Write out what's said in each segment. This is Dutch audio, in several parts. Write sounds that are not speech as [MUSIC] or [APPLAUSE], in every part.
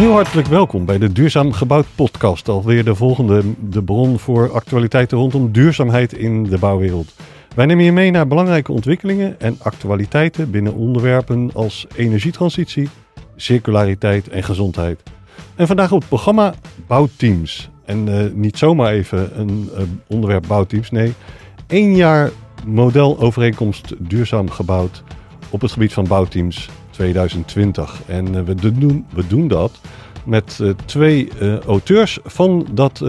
Heel hartelijk welkom bij de Duurzaam Gebouwd podcast. Alweer de volgende de bron voor actualiteiten rondom duurzaamheid in de bouwwereld. Wij nemen je mee naar belangrijke ontwikkelingen en actualiteiten binnen onderwerpen als energietransitie, circulariteit en gezondheid. En vandaag op het programma Bouwteams. En uh, niet zomaar even een uh, onderwerp bouwteams, nee. één jaar modelovereenkomst duurzaam gebouwd op het gebied van bouwteams 2020. En uh, we, doen, we doen dat met twee auteurs van dat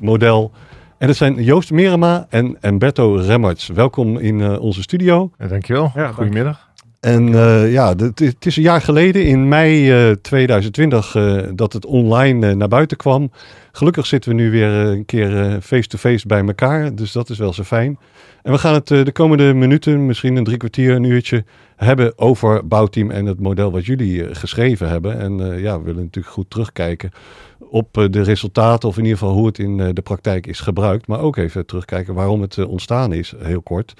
model. En dat zijn Joost Merema en, en Berto Remmerts. Welkom in onze studio. Ja, dankjewel. Ja, Goedemiddag. En uh, ja, het, het, is een jaar geleden, in mei uh, 2020, uh, dat het online naar buiten kwam. Gelukkig zitten we nu weer een keer face-to-face -face bij elkaar, dus dat is wel zo fijn. En we gaan het de komende minuten, misschien een drie kwartier, een uurtje, hebben over Bouwteam en het model wat jullie geschreven hebben. En ja, we willen natuurlijk goed terugkijken op de resultaten, of in ieder geval hoe het in de praktijk is gebruikt. Maar ook even terugkijken waarom het ontstaan is, heel kort.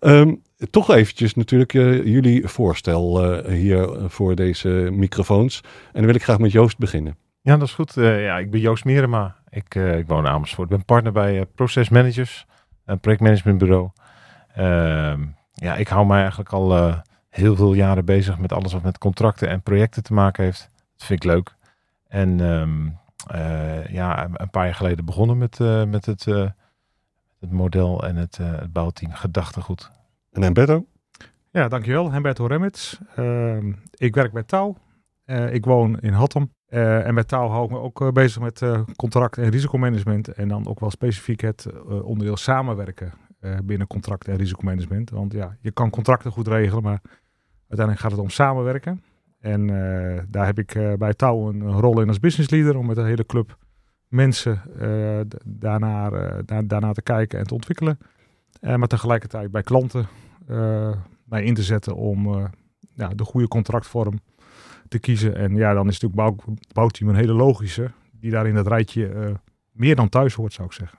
Um, toch eventjes natuurlijk jullie voorstel hier voor deze microfoons. En dan wil ik graag met Joost beginnen. Ja, dat is goed. Ja, ik ben Joost Merema. Ik, ik woon in Amersfoort. Ik ben partner bij Process Managers, een projectmanagementbureau. Ehm, ja, ik hou mij eigenlijk al heel veel jaren bezig met alles wat met contracten en projecten te maken heeft. Dat vind ik leuk. En um, ja, een paar jaar geleden begonnen met, met het, het model en het, het bouwteam Gedachtegoed. En Humberto? Ja, dankjewel. Humberto Remits. Uh, ik werk bij Touw. Uh, ik woon in Hattem. Uh, en bij Touw hou ik me ook uh, bezig met contract- en risicomanagement. En dan ook wel specifiek het onderdeel samenwerken binnen contract- en risicomanagement. Want ja, je kan contracten goed regelen, maar uiteindelijk gaat het om samenwerken. En daar heb ik bij Touw een, rol in als business leader om met een hele club mensen daarnaar, daarna te kijken en te ontwikkelen. Maar tegelijkertijd bij klanten mij in te zetten om de goede contractvorm te kiezen. En ja, dan is natuurlijk bouw, bouwteam een hele logische, die daar in dat rijtje meer dan thuis hoort, zou ik zeggen.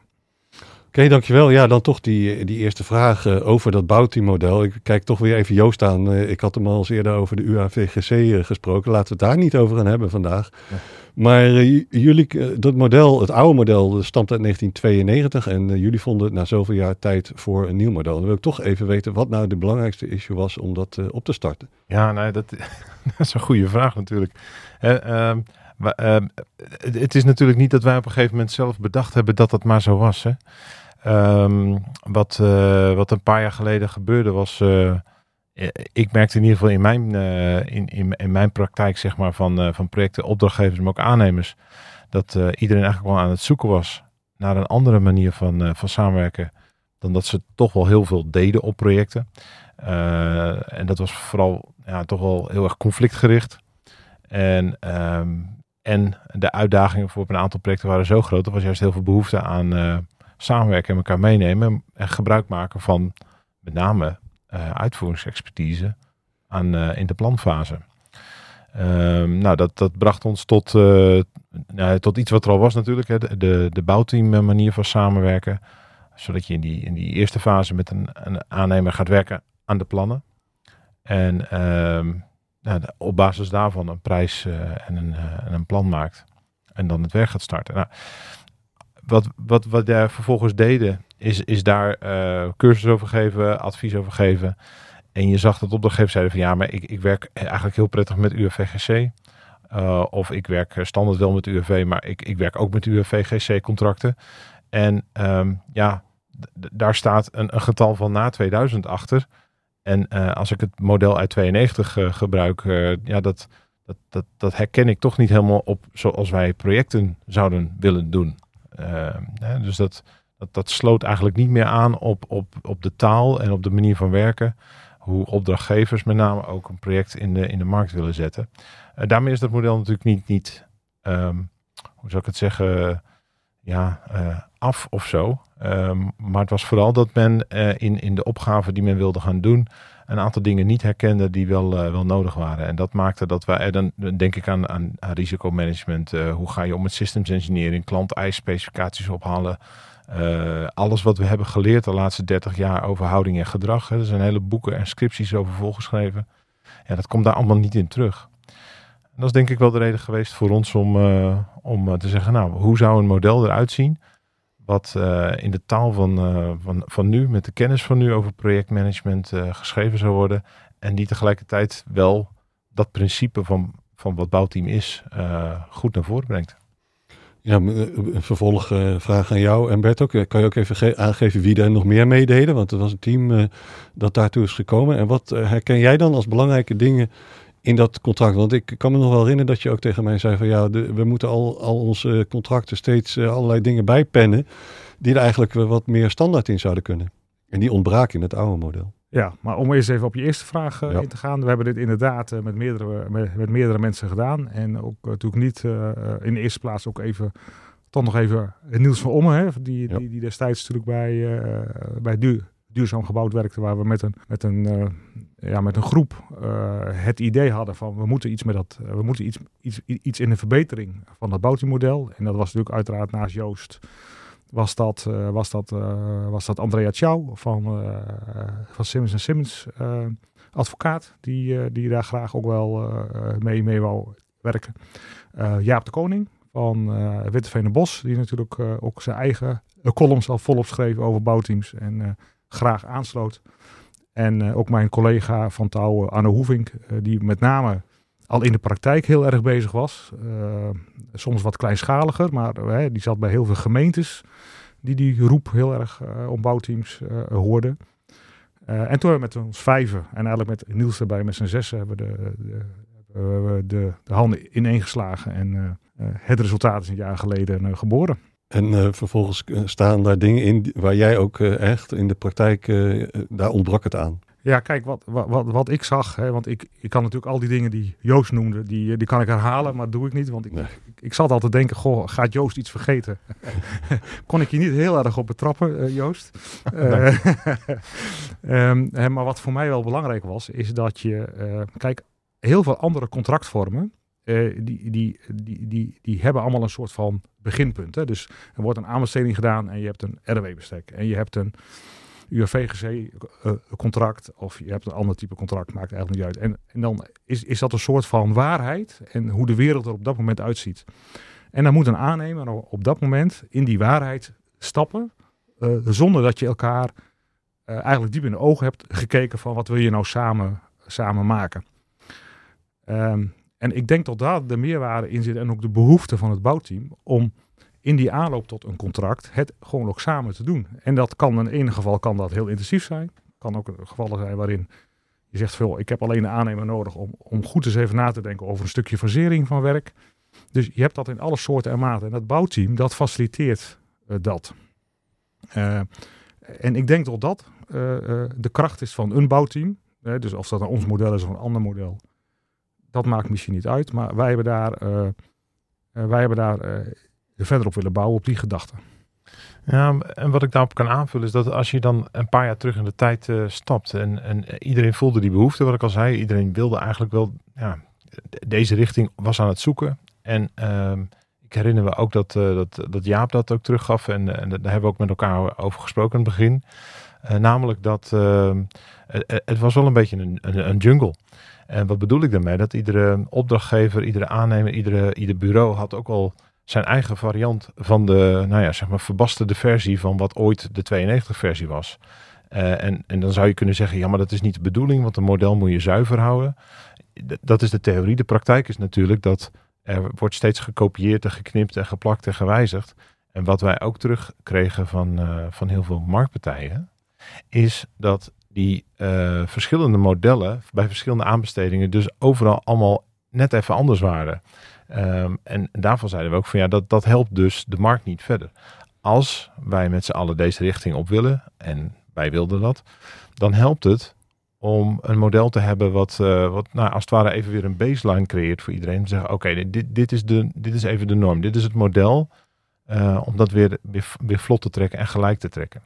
Oké, okay, dankjewel. Ja, dan toch die, die eerste vraag uh, over dat bouwteammodel. Ik kijk toch weer even Joost aan. Uh, ik had hem al eens eerder over de UAVGC uh, gesproken. Laten we het daar niet over gaan hebben vandaag. Ja. Maar jullie, dat model, het oude model, stamt uit 1992. En jullie vonden het na zoveel jaar tijd voor een nieuw model. Dan wil ik toch even weten wat nou de belangrijkste issue was om dat op te starten. Ja, nee, dat, [LAUGHS] dat is een goede vraag natuurlijk. Maar, het, het is natuurlijk niet dat wij op een gegeven moment zelf bedacht hebben dat dat maar zo was. Hè? Um, wat, uh, wat een paar jaar geleden gebeurde was. Uh, ik merkte in ieder geval in mijn, uh, in, in, in, mijn praktijk zeg maar, van, van projecten, opdrachtgevers, maar ook aannemers. Dat iedereen eigenlijk wel aan het zoeken was naar een andere manier van, van samenwerken. Dan dat ze toch wel heel veel deden op projecten. en dat was vooral ja, toch wel heel erg conflictgericht. En, um, en de uitdagingen voor een aantal projecten waren zo groot. Er was juist heel veel behoefte aan samenwerken en elkaar meenemen en gebruik maken van met name uh, uitvoeringsexpertise aan, uh, in de planfase. Um, nou, dat, dat bracht ons tot, uh, nou, tot iets wat er al was natuurlijk, hè, de, de, bouwteam manier van samenwerken. Zodat je in die, in die eerste fase met een, een aannemer gaat werken aan de plannen. En um, nou, op basis daarvan een prijs en, een, en een plan maakt. En dan het werk gaat starten. Nou, wat, wat, wat daar vervolgens deden, is, is daar uh, cursus over geven, advies over geven. En je zag dat opdrachtgevers zeiden van ja, maar ik, ik werk eigenlijk heel prettig met UFVGC. Uh, eh, of ik werk standaard wel met UFV, maar ik, ik werk ook met UFVGC contracten. En um, ja, daar staat een, een, getal van na 2000 achter. En uh, als ik het model uit 92 uh, gebruik, ja, dat, dat, dat, dat herken ik toch niet helemaal op zoals wij projecten zouden willen doen. Uh, dus dat, dat, dat sloot eigenlijk niet meer aan op, op, op de taal en op de manier van werken. Hoe opdrachtgevers met name ook een project in de, in de markt willen zetten. Uh, daarmee is dat model natuurlijk niet, niet um, hoe zou ik het zeggen, ja, uh, af of zo. Um, maar het was vooral dat men in, in de opgave die men wilde gaan doen, een aantal dingen niet herkende die wel, uh, wel nodig waren. En dat maakte dat wij, dan denk ik aan, aan, risicomanagement. Uh, hoe ga je om met systems engineering, klant-eisspecificaties ophalen. Alles wat we hebben geleerd de laatste 30 jaar over houding en gedrag. Hè. Er zijn hele boeken en scripties over volgeschreven. Ja, dat komt daar allemaal niet in terug. dat is denk ik wel de reden geweest voor ons om, om te zeggen, nou, hoe zou een model eruit zien? Wat uh, in de taal van, van, van nu, met de kennis van nu over projectmanagement geschreven zou worden. En die tegelijkertijd wel dat principe van, van wat bouwteam is, goed naar voren brengt. Ja, een vervolgvraag aan jou en Bert ook. Kan je ook even aangeven wie daar nog meer meededen? Want er was een team dat daartoe is gekomen. En wat herken jij dan als belangrijke dingen in dat contract. Want ik kan me nog wel herinneren dat je ook tegen mij zei van ja, we moeten al, al onze contracten steeds uh, allerlei dingen bijpennen die er eigenlijk wat meer standaard in zouden kunnen. En die ontbraken in het oude model. Ja, maar om eens even op je eerste vraag uh, in te gaan. We hebben dit inderdaad uh, met, meerdere, met, met, meerdere mensen gedaan. En ook natuurlijk niet in de eerste plaats ook even, toch nog even Niels van Omme, hè, die, ja. die, die destijds natuurlijk bij, bij Duur duurzaam gebouwd werkte, waar we met een, met een, ja, met een groep uh, het idee hadden van we moeten iets met dat, uh, we moeten iets, iets, iets in de verbetering van dat bouwteammodel. En dat was natuurlijk uiteraard naast Joost was dat, was dat, was dat Andrea Chow van, van Simmons Simmons advocaat, die, die daar graag ook wel mee, mee wou werken. Jaap de Koning van uh, en Bos, die natuurlijk ook zijn eigen columns al volop schreef over bouwteams. En graag aansloot. En uh, ook mijn collega van Touw, Anne Hoevink, uh, die met name al in de praktijk heel erg bezig was. Soms wat kleinschaliger, maar die zat bij heel veel gemeentes die die roep heel erg om bouwteams hoorden. en toen we met ons vijven en eigenlijk met Niels erbij met z'n zessen hebben de, de, de, de handen ineengeslagen. En het resultaat is een jaar geleden geboren. En uh, vervolgens eh, staan daar dingen in waar jij ook uh, echt in de praktijk, uh, daar ontbrak het aan. Ja, kijk, wat, wat, wat ik zag, hè, want ik, ik kan natuurlijk al die dingen die Joost noemde, die, die kan ik herhalen, maar dat doe ik niet. Want ik, nee. ik, ik, zat altijd denken, goh, gaat Joost iets vergeten? [LAUGHS] Kon ik je niet heel erg op betrappen, Joost. um, [LAUGHS] maar wat voor mij wel belangrijk was, is dat je, kijk, heel veel andere contractvormen, die, die, die, die, die hebben allemaal een soort van beginpunt. Hè? Dus er wordt een aanbesteding gedaan en je hebt een RW-bestek. En je hebt een UFVGC-contract uh, of je hebt een ander type contract, maakt eigenlijk niet uit. En, en dan is, is dat een soort van waarheid en hoe de wereld er op dat moment uitziet. En dan moet een aannemer op dat moment in die waarheid stappen, uh, zonder dat je elkaar uh, eigenlijk diep in de ogen hebt gekeken van wat wil je nou samen, samen maken. Um, en ik denk dat daar de meerwaarde in zit en ook de behoefte van het bouwteam om in die aanloop tot een contract het gewoon ook samen te doen. En dat kan in een geval kan dat heel intensief zijn. Kan ook gevallen zijn waarin je zegt veel, ik heb alleen de aannemer nodig om, om goed eens even na te denken over een stukje fasering van werk. Dus je hebt dat in alle soorten en maten. En dat bouwteam, dat faciliteert uh, dat. Uh, en ik denk dat dat uh, de kracht is van een bouwteam. dus of dat nou ons model is of een ander model dat maakt misschien niet uit. Maar wij hebben daar, uh, wij hebben daar uh, verder op willen bouwen op die gedachte. Ja, en wat ik daarop kan aanvullen is dat als je dan een paar jaar terug in de tijd stapt en, en iedereen voelde die behoefte, wat ik al zei, iedereen wilde eigenlijk wel, ja, deze richting was aan het zoeken. En ehm, ik herinner me ook dat, dat, dat Jaap dat ook teruggaf en, en daar hebben we ook met elkaar over gesproken in het begin. namelijk dat ehm, het, het, was wel een beetje een, een, een jungle. En wat bedoel ik daarmee? Dat iedere opdrachtgever, iedere aannemer, iedere, ieder bureau had ook al zijn eigen variant van de, nou ja, zeg maar, verbasterde versie van wat ooit de 92 versie was. Uh, en, en dan zou je kunnen zeggen, ja, maar dat is niet de bedoeling, want een model moet je zuiver houden. dat is de theorie. De praktijk is natuurlijk dat er wordt steeds gekopieerd en geknipt en geplakt en gewijzigd. En wat wij ook terugkregen van, uh, van heel veel marktpartijen, is dat die uh, verschillende modellen bij verschillende aanbestedingen dus overal allemaal net even anders waren. Um, en daarvan zeiden we ook van ja, dat, dat helpt dus de markt niet verder. Als wij met z'n allen deze richting op willen, en wij wilden dat, dan helpt het om een model te hebben wat, uh, wat nou, als het ware even weer een baseline creëert voor iedereen. Te zeggen, oké, dit, dit, is de, dit is even de norm, dit is het model, uh, om dat weer, weer vlot te trekken en gelijk te trekken.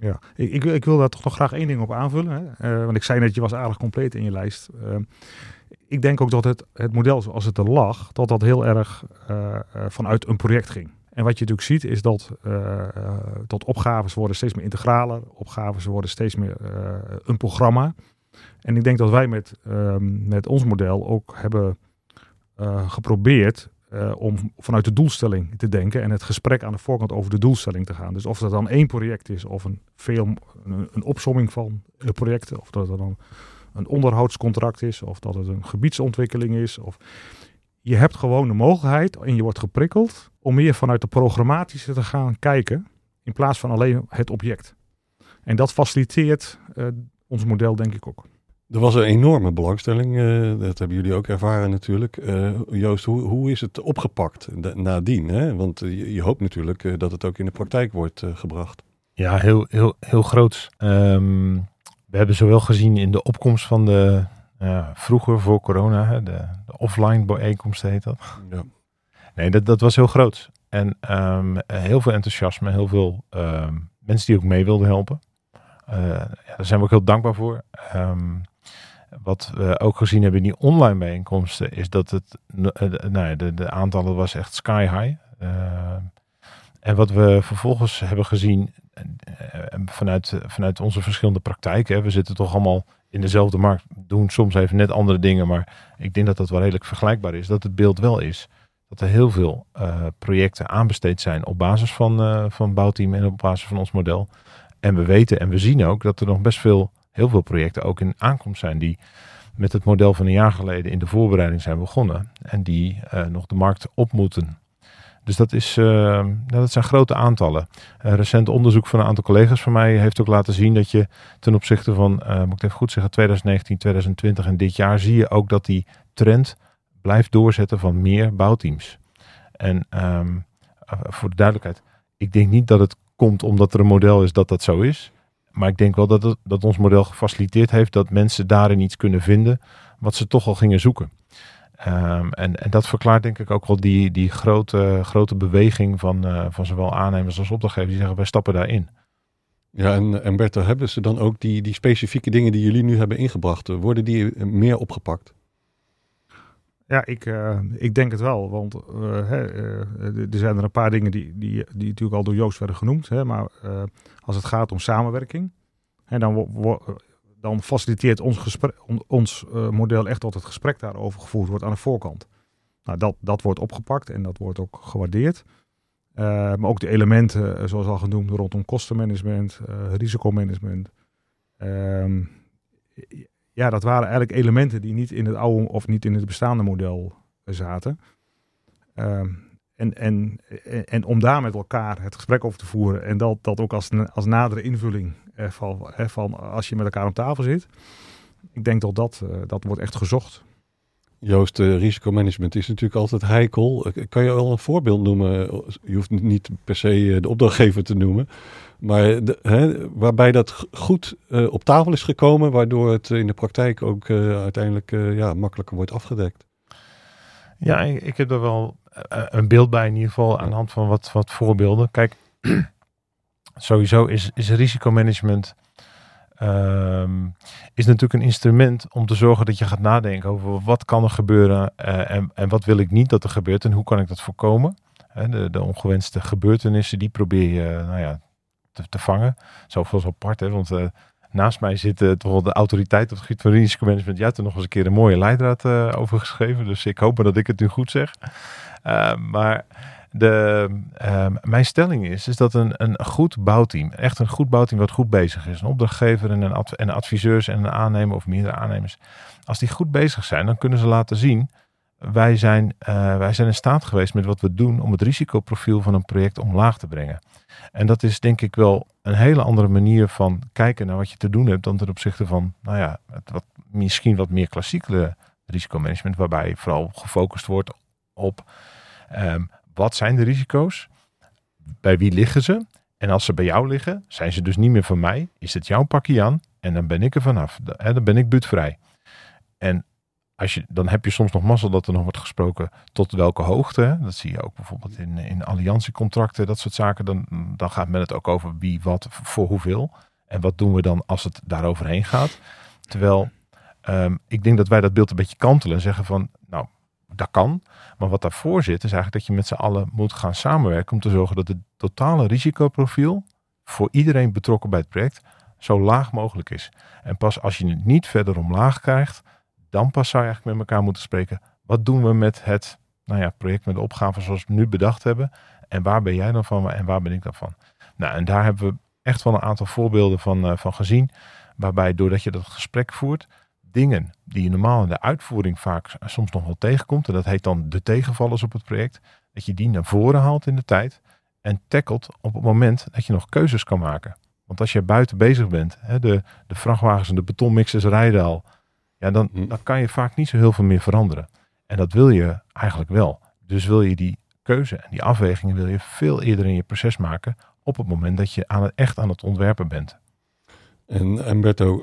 Ja, ik, ik, ik, wil daar toch nog graag één ding op aanvullen. Hè? Uh, want ik zei net, je was aardig compleet in je lijst. Uh, ik denk ook dat het, het model zoals het er lag, dat dat heel erg uh, vanuit een project ging. En wat je natuurlijk ziet is dat, dat opgaves worden steeds meer integraler. Opgaves worden steeds meer een programma. En ik denk dat wij met, ehm, met ons model ook hebben geprobeerd uh, om vanuit de doelstelling te denken en het gesprek aan de voorkant over de doelstelling te gaan. Dus of dat dan één project is of een, veel, een, een opsomming van projecten, of dat het dan een onderhoudscontract is, of dat het een gebiedsontwikkeling is. Of je hebt gewoon de mogelijkheid en je wordt geprikkeld om meer vanuit de programmatische te gaan kijken in plaats van alleen het object. En dat faciliteert uh, ons model denk ik ook. Er was een enorme belangstelling, uh, dat hebben jullie ook ervaren natuurlijk. Uh, Joost, hoe, hoe is het opgepakt nadien? Hè? Want je, je, hoopt natuurlijk dat het ook in de praktijk wordt gebracht. Ja, heel, heel, heel groot. Um, we hebben zowel gezien in de opkomst van de, vroeger voor corona, hè, de, de offline bijeenkomsten heet dat. Ja. Nee, dat, dat was heel groot. En um, heel veel enthousiasme, heel veel um, mensen die ook mee wilden helpen. Ja, daar zijn we ook heel dankbaar voor. Um, wat we ook gezien hebben in die online bijeenkomsten, is dat het, uh, nou, de, de aantallen was echt sky high. Uh, en wat we vervolgens hebben gezien vanuit, vanuit onze verschillende praktijken, we zitten toch allemaal in dezelfde markt, doen soms even net andere dingen, maar ik denk dat dat wel redelijk vergelijkbaar is, dat het beeld wel is dat er heel veel projecten aanbesteed zijn op basis van, van bouwteam en op basis van ons model. En we weten en we zien ook dat er nog best veel, heel veel projecten ook in aankomst zijn die met het model van een jaar geleden in de voorbereiding zijn begonnen en die uh, nog de markt op moeten. Dus dat, is, nou, dat zijn grote aantallen. recent onderzoek van een aantal collega's van mij heeft ook laten zien dat je ten opzichte van, moet ik even goed zeggen, 2019, 2020 en dit jaar zie je ook dat die trend blijft doorzetten van meer bouwteams. En um, voor de duidelijkheid, ik denk niet dat het komt omdat er een model is dat dat zo is. Maar ik denk wel dat, dat ons model gefaciliteerd heeft dat mensen daarin iets kunnen vinden wat ze toch al gingen zoeken. Um, en, en dat verklaart denk ik ook wel die, die grote, grote beweging van, uh, van zowel aannemers als opdrachtgevers die zeggen wij stappen daarin. Ja, en, en Bertha, hebben ze dan ook die, die specifieke dingen die jullie nu hebben ingebracht, worden die meer opgepakt? Ja, ik, uh, ik denk het wel. Want hè, uh, er zijn er een paar dingen die, die, die natuurlijk al door Joost werden genoemd. Hè, maar als het gaat om samenwerking, hè, dan, dan faciliteert ons, gesprek, ons model echt dat het gesprek daarover gevoerd wordt aan de voorkant. Nou, dat, dat wordt opgepakt en dat wordt ook gewaardeerd. maar ook de elementen, zoals al genoemd, rondom kostenmanagement, risicomanagement. Ehm, ja, dat waren eigenlijk elementen die niet in het oude of niet in het bestaande model zaten. Ehm, en, en, en om daar met elkaar het gesprek over te voeren en dat, dat ook als, als nadere invulling eh, van, van als je met elkaar om tafel zit. Ik denk dat dat, uh, dat wordt echt gezocht. Joost, uh, risicomanagement is natuurlijk altijd heikel. Kan je wel een voorbeeld noemen? Je hoeft niet per se de opdrachtgever te noemen. Maar hè, waarbij dat goed op tafel is gekomen, waardoor het in de praktijk ook uiteindelijk ja, makkelijker wordt afgedekt. Ja, ik, ik heb er wel een beeld bij in ieder geval aan de hand van wat, wat voorbeelden. Kijk, [CLEARS THROAT] sowieso is, is risicomanagement um, is natuurlijk een instrument om te zorgen dat je gaat nadenken over wat kan er gebeuren en, en wat wil ik niet dat er gebeurt en hoe kan ik dat voorkomen. De, de ongewenste gebeurtenissen, die probeer je nou ja, te, te vangen. Zoveel apart, hè, want uh, naast mij zit uh, toch wel de autoriteit op het gebied van risicomanagement. Jij hebt er nog eens een keer een mooie leidraad over geschreven, dus ik hoop dat ik het nu goed zeg. maar de, mijn stelling is, is dat een, een goed bouwteam, echt een goed bouwteam wat goed bezig is, een opdrachtgever en een, en adviseurs en een aannemer of meerdere aannemers, als die goed bezig zijn, dan kunnen ze laten zien wij zijn, uh, wij zijn in staat geweest met wat we doen om het risicoprofiel van een project omlaag te brengen. En dat is denk ik wel een hele andere manier van kijken naar wat je te doen hebt dan ten opzichte van, nou ja, het wat, misschien wat meer klassieke risicomanagement, waarbij vooral gefocust wordt op um, wat zijn de risico's, bij wie liggen ze en als ze bij jou liggen, zijn ze dus niet meer van mij, is het jouw pakje aan en dan ben ik er vanaf, dan ben ik buurtvrij. En als je, dan heb je soms nog mazzel dat er nog wordt gesproken tot welke hoogte. Dat zie je ook bijvoorbeeld in, in alliantiecontracten, dat soort zaken. Dan, dan gaat men het ook over wie wat voor hoeveel. En wat doen we dan als het daaroverheen gaat. Terwijl um, ik denk dat wij dat beeld een beetje kantelen en zeggen van, nou, dat kan. Maar wat daarvoor zit, is eigenlijk dat je met z'n allen moet gaan samenwerken om te zorgen dat het totale risicoprofiel voor iedereen betrokken bij het project zo laag mogelijk is. En pas als je het niet verder omlaag krijgt, dan pas zou je eigenlijk met elkaar moeten spreken. wat doen we met het nou ja, project met de opgave zoals we nu bedacht hebben? En waar ben jij dan van en waar ben ik dan van? Nou, en daar hebben we echt wel een aantal voorbeelden van, uh, van gezien. Waarbij doordat je dat gesprek voert, dingen die je normaal in de uitvoering vaak soms nog wel tegenkomt. En dat heet dan de tegenvallers op het project. Dat je die naar voren haalt in de tijd. En tackelt op het moment dat je nog keuzes kan maken. Want als je buiten bezig bent, hè, de, de vrachtwagens en de betonmixers rijden al. Ja, dan, hm. dan kan je vaak niet zo heel veel meer veranderen. En dat wil je eigenlijk wel. Dus wil je die keuze en die afwegingen wil je veel eerder in je proces maken. Op het moment dat je aan het, echt aan het ontwerpen bent. En Umberto,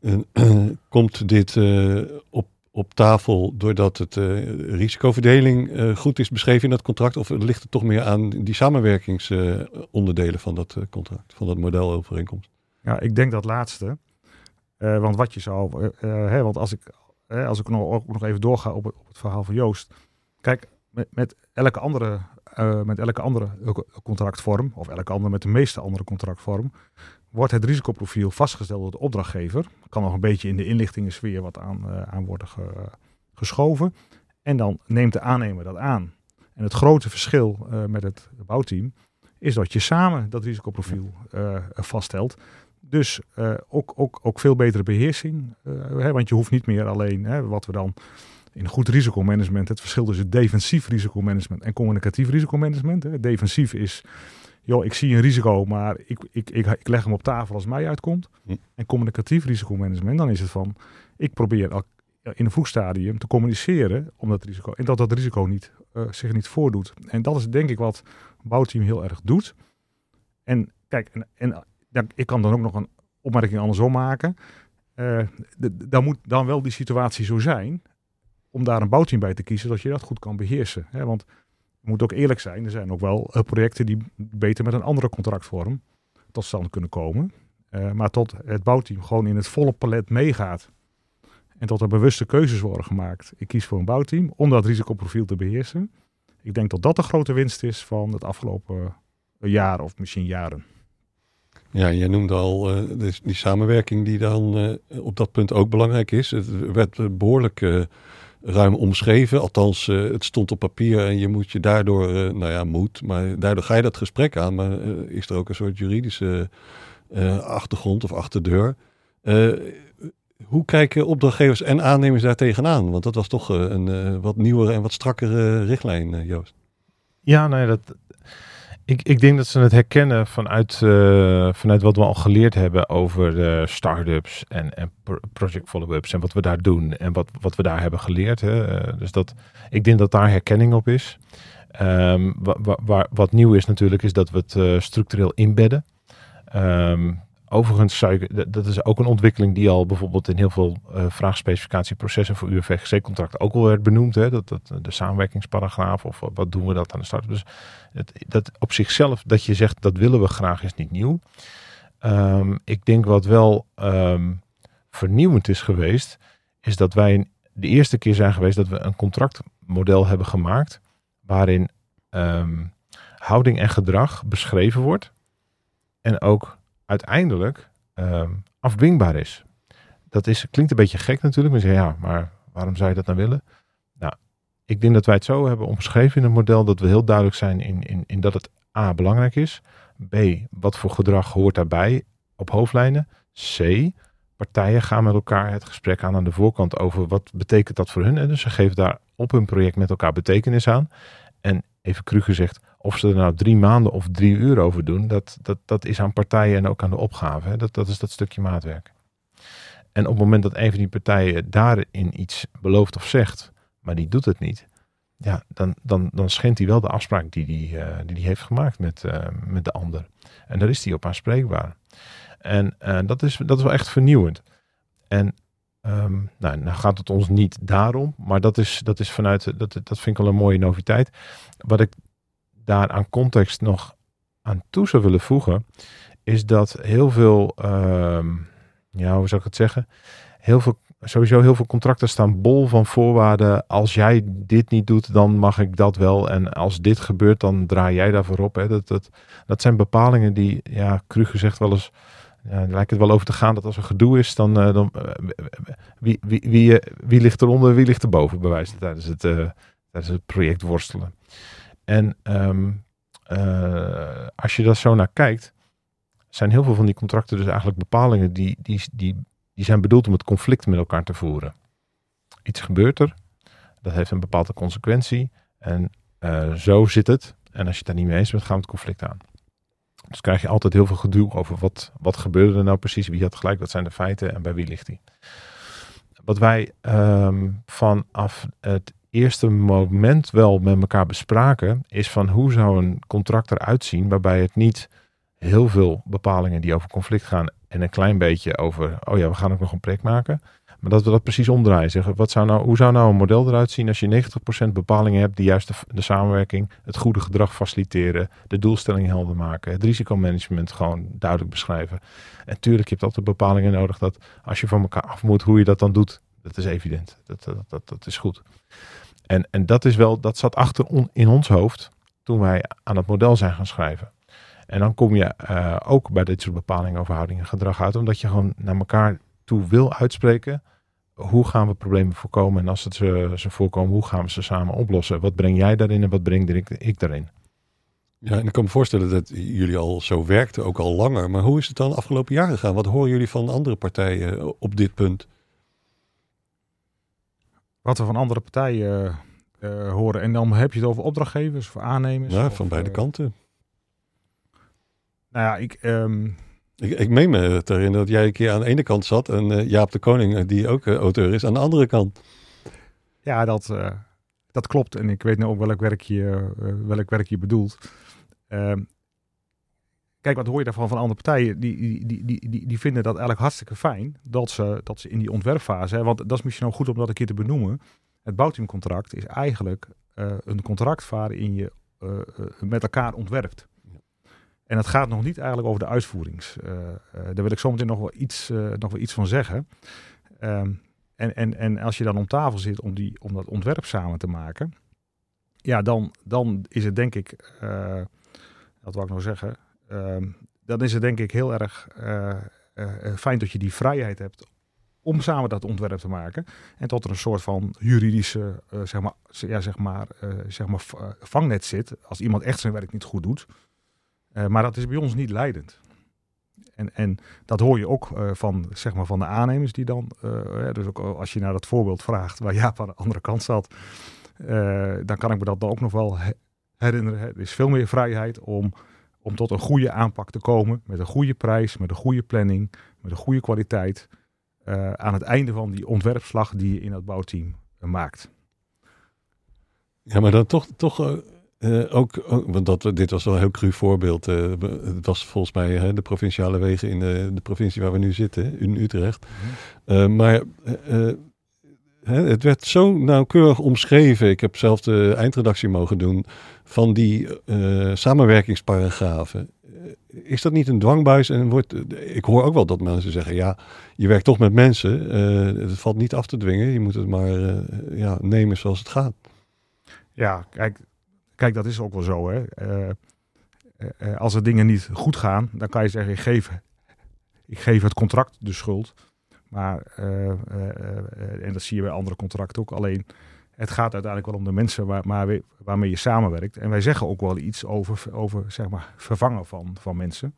eh, eh, [CLEARS THROAT] komt dit uh, op, op tafel doordat het uh, risicoverdeling goed is beschreven in dat contract? Of ligt het toch meer aan die samenwerkingsonderdelen van dat contract, van dat modelovereenkomst? Ja, ik denk dat laatste. want wat je zou, hè, want als ik, als ik nog, nog even doorga op het, op het verhaal van Joost. Kijk, met, met elke andere met elke andere contractvorm, of elke andere met de meeste andere contractvorm, wordt het risicoprofiel vastgesteld door de opdrachtgever. Kan nog een beetje in de inlichtingensfeer wat aan, uh, aan worden geschoven. En dan neemt de aannemer dat aan. En het grote verschil uh, met het bouwteam is dat je samen dat risicoprofiel uh, vaststelt. Dus ook, ook, ook veel betere beheersing. Hè, want je hoeft niet meer alleen hè, wat we dan in goed risicomanagement, het verschil tussen defensief risicomanagement en communicatief risicomanagement. Hè. Defensief is joh, ik zie een risico, maar ik, ik, ik, ik leg hem op tafel als het mij uitkomt. Hm. En communicatief risicomanagement, dan is het van, ik probeer al in een vroeg stadium te communiceren om dat risico. En dat dat risico niet, uh, zich niet voordoet. En dat is denk ik wat bouwteam heel erg doet. En kijk, en, en ja, ik kan dan ook nog een opmerking andersom maken. Uh, dan moet dan wel die situatie zo zijn om daar een bouwteam bij te kiezen, dat je dat goed kan beheersen. Hè? Want moet ook eerlijk zijn, er zijn ook wel uh, projecten die beter met een andere contractvorm tot stand kunnen komen. Uh, maar tot het bouwteam gewoon in het volle palet meegaat. En tot er bewuste keuzes worden gemaakt. Ik kies voor een bouwteam om dat risicoprofiel te beheersen. Ik denk dat dat de grote winst is van het afgelopen uh, jaar of misschien jaren. Ja, jij noemde al dus die samenwerking die dan op dat punt ook belangrijk is. Het werd behoorlijk ruim omschreven. Althans, uh, het stond op papier en je moet je daardoor, uh, nou ja, moet, maar daardoor ga je dat gesprek aan. Maar uh, is er ook een soort juridische achtergrond of achterdeur? hoe kijken opdrachtgevers en aannemers daar tegenaan? Want dat was toch een wat nieuwere en wat strakkere richtlijn, Joost. Ja, nee, dat, ik, ik denk dat ze het herkennen vanuit, uh, vanuit wat we al geleerd hebben over de start-ups en, en project follow-ups en wat we daar doen en wat, wat we daar hebben geleerd. Hè. Uh, dus dat, ik denk dat daar herkenning op is. Wa, wat nieuw is natuurlijk is dat we het uh, structureel inbedden. Um, Overigens, dat is ook een ontwikkeling die al bijvoorbeeld in heel veel uh, vraagspecificatieprocessen voor UFGC-contracten ook al werd benoemd. Hè? Dat, dat, de samenwerkingsparagraaf of wat doen we dat aan de start. Dus het, dat op zichzelf, dat je zegt dat willen we graag, is niet nieuw. Um, ik denk wat wel um, vernieuwend is geweest, is dat wij de eerste keer zijn geweest dat we een contractmodel hebben gemaakt waarin um, houding en gedrag beschreven wordt. En ook uiteindelijk um, afdwingbaar is. Dat is, klinkt een beetje gek natuurlijk, maar ja, maar waarom zou je dat nou willen? Nou, ik denk dat wij het zo hebben omschreven in het model dat we heel duidelijk zijn in, in, in dat het A belangrijk is. B, wat voor gedrag hoort daarbij op hoofdlijnen. C, partijen gaan met elkaar het gesprek aan aan de voorkant over wat betekent dat voor hun. En dus ze geven daar op hun project met elkaar betekenis aan. En even cru gezegd, of ze er nou drie maanden of drie uur over doen, dat, dat, dat is aan partijen en ook aan de opgave. Hè? Dat, dat is dat stukje maatwerk. En op het moment dat een van die partijen daarin iets belooft of zegt, maar die doet het niet, ja, dan, dan, dan schendt hij wel de afspraak die hij die, uh, die die heeft gemaakt met, uh, met de ander. En daar is hij op aanspreekbaar. En uh, dat, is, dat is wel echt vernieuwend. En um, nou, nou gaat het ons niet daarom, maar dat is, dat is vanuit, dat, dat vind ik wel een mooie noviteit. Wat ik daar aan context nog aan toe zou willen voegen, is dat heel veel, uh, ja, hoe zou ik het zeggen? Heel veel, sowieso heel veel contracten staan bol van voorwaarden. Als jij dit niet doet, dan mag ik dat wel. En als dit gebeurt, dan draai jij daarvoor op. Hè. Dat, dat, dat zijn bepalingen die, ja, cru gezegd, wel eens ja, lijkt het wel over te gaan dat als er gedoe is, dan, uh, dan wie, wie, wie, wie ligt eronder, wie ligt erboven, bij wijze tijdens het, tijdens het project worstelen. En ehm, als je daar zo naar kijkt, zijn heel veel van die contracten dus eigenlijk bepalingen die, die, die, die zijn bedoeld om het conflict met elkaar te voeren. Iets gebeurt er, dat heeft een bepaalde consequentie en zo zit het. En als je het daar niet mee eens bent, gaan we het conflict aan. Dus krijg je altijd heel veel gedoe over wat, wat gebeurde er nou precies, wie had gelijk, wat zijn de feiten en bij wie ligt die. Wat wij um, vanaf het eerste moment wel met elkaar bespraken, is van hoe zou een contract eruit zien waarbij het niet heel veel bepalingen die over conflict gaan en een klein beetje over, oh ja, we gaan ook nog een project maken. Maar dat we dat precies omdraaien. Zeggen, wat zou nou, hoe zou nou een model eruit zien als je 90% bepalingen hebt die juist de, samenwerking, het goede gedrag faciliteren, de doelstelling helder maken, het risicomanagement gewoon duidelijk beschrijven. En tuurlijk, je hebt altijd bepalingen nodig dat als je van elkaar af moet, hoe je dat dan doet. Dat is evident. Dat, dat, dat, dat is goed. En, en dat is wel, dat zat achter in ons hoofd toen wij aan het model zijn gaan schrijven. En dan kom je uh, ook bij dit soort bepalingen over houding en gedrag uit, omdat je gewoon naar elkaar toe wil uitspreken hoe gaan we problemen voorkomen? En als het ze, ze voorkomen, hoe gaan we ze samen oplossen? Wat breng jij daarin en wat breng ik, ik daarin? Ja, en ik kan me voorstellen dat jullie al zo werkten, ook al langer. Maar hoe is het dan de afgelopen jaren gegaan? Wat horen jullie van andere partijen op dit punt? Wat we van andere partijen uh, horen. En dan heb je het over opdrachtgevers of aannemers? Ja, of, van beide uh, kanten. Nou ja, ik, um, ik, ik meen me te herinneren dat jij een keer aan de ene kant zat en Jaap de Koning, die ook auteur is, aan de andere kant. Ja, dat, dat klopt. En ik weet nu ook welk werk je, welk werk je bedoelt. Ehm, kijk, wat hoor je daarvan van andere partijen? Die, die, die, die, die vinden dat eigenlijk hartstikke fijn dat ze, dat ze in die ontwerpfase, hè, want dat is misschien ook goed om dat een keer te benoemen. Het bouwteamcontract is eigenlijk een contract waarin je met elkaar ontwerpt. En het gaat nog niet eigenlijk over de uitvoerings. Daar wil ik zometeen nog wel iets, nog wel iets van zeggen. Um, en, en, en als je dan om tafel zit om, die, om dat ontwerp samen te maken, ja, dan, dan is het denk ik, wat wil ik nou zeggen, dan is het denk ik heel erg fijn dat je die vrijheid hebt om samen dat ontwerp te maken. En tot er een soort van juridische, zeg maar, ja, zeg maar, zeg maar vangnet zit. Als iemand echt zijn werk niet goed doet, maar dat is bij ons niet leidend. En, en dat hoor je ook van, zeg maar van de aannemers die dan, dus ook als je naar dat voorbeeld vraagt waar Jaap aan de andere kant zat, dan kan ik me dat dan ook nog wel herinneren. Er is veel meer vrijheid om, om tot een goede aanpak te komen, met een goede prijs, met een goede planning, met een goede kwaliteit, aan het einde van die ontwerpslag die je in dat bouwteam maakt. Ja, maar dan toch, toch uh, ook, ook, want dat, dit was wel een heel cru voorbeeld. Het was volgens mij de provinciale wegen in de, de, provincie waar we nu zitten, in Utrecht. Mm. Maar het werd zo nauwkeurig omschreven. Ik heb zelf de eindredactie mogen doen van die samenwerkingsparagrafen. Is dat niet een dwangbuis? En wordt, ik hoor ook wel dat mensen zeggen: ja, je werkt toch met mensen. het valt niet af te dwingen. Je moet het maar ja, nemen zoals het gaat. Ja, kijk, Kijk, dat is ook wel zo. Hè? Als er dingen niet goed gaan, dan kan je zeggen, ik geef, ik geef het contract de schuld. Maar, en dat zie je bij andere contracten ook. Alleen, het gaat uiteindelijk wel om de mensen waar, maar, waarmee je samenwerkt. En wij zeggen ook wel iets over, over zeg maar, vervangen van, van mensen.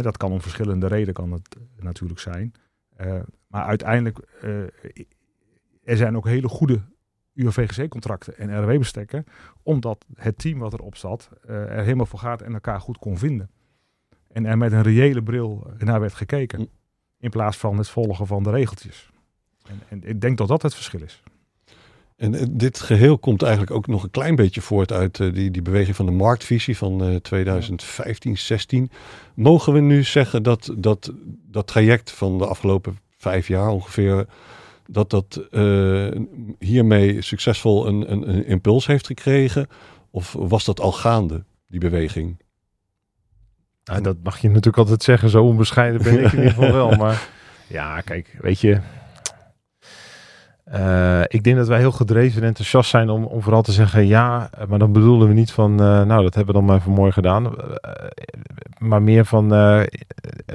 dat kan om verschillende redenen kan het natuurlijk zijn. maar uiteindelijk, er zijn ook hele goede UVGC-contracten en RW-bestekken, omdat het team wat erop zat uh, er helemaal voor gaat en elkaar goed kon vinden. En er met een reële bril naar werd gekeken, mm. In plaats van het volgen van de regeltjes. En, en ik denk dat dat het verschil is. En uh, dit geheel komt eigenlijk ook nog een klein beetje voort uit uh, die, die beweging van de marktvisie van 2015, 16. Mogen we nu zeggen dat, dat dat traject van de afgelopen vijf jaar ongeveer dat dat hiermee succesvol een, een, een, impuls heeft gekregen? Of was dat al gaande, die beweging? Nou, dat mag je natuurlijk altijd zeggen, zo onbescheiden ben ik in ieder geval wel. [LAUGHS] Maar ja, kijk, weet je, uh, ik denk dat wij heel gedreven en enthousiast zijn om, om vooral te zeggen ja, maar dan bedoelen we niet van, uh, nou dat hebben we dan maar voor mooi gedaan. Uh, maar meer van, eh,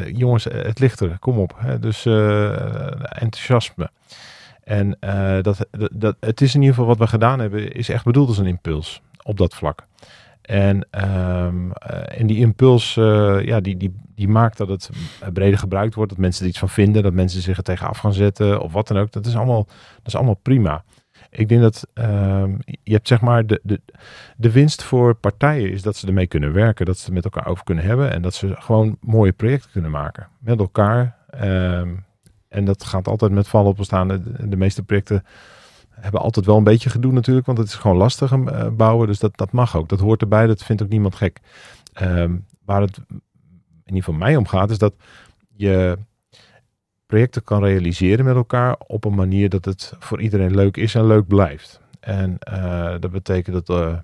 jongens, het ligt er, kom op. Hè? Dus enthousiasme. En dat, dat, dat, het is in ieder geval wat we gedaan hebben, is echt bedoeld als een impuls op dat vlak. En, um, die impuls, ja, die, die, die maakt dat het breder gebruikt wordt, dat mensen er iets van vinden, dat mensen zich er tegen af gaan zetten of wat dan ook. Dat is allemaal, dat is allemaal prima. Ik denk dat um, je hebt zeg maar de, de, de winst voor partijen is dat ze ermee kunnen werken, dat ze het met elkaar over kunnen hebben en dat ze gewoon mooie projecten kunnen maken met elkaar. Um, en dat gaat altijd met vallen op staan. De, meeste projecten hebben altijd wel een beetje gedoe natuurlijk, want het is gewoon lastig uh, bouwen. Dus dat, dat mag ook. Dat hoort erbij. Dat vindt ook niemand gek. Um, waar het in ieder geval mij om gaat, is dat je projecten kan realiseren met elkaar op een manier dat het voor iedereen leuk is en leuk blijft. En uh, dat betekent dat, uh,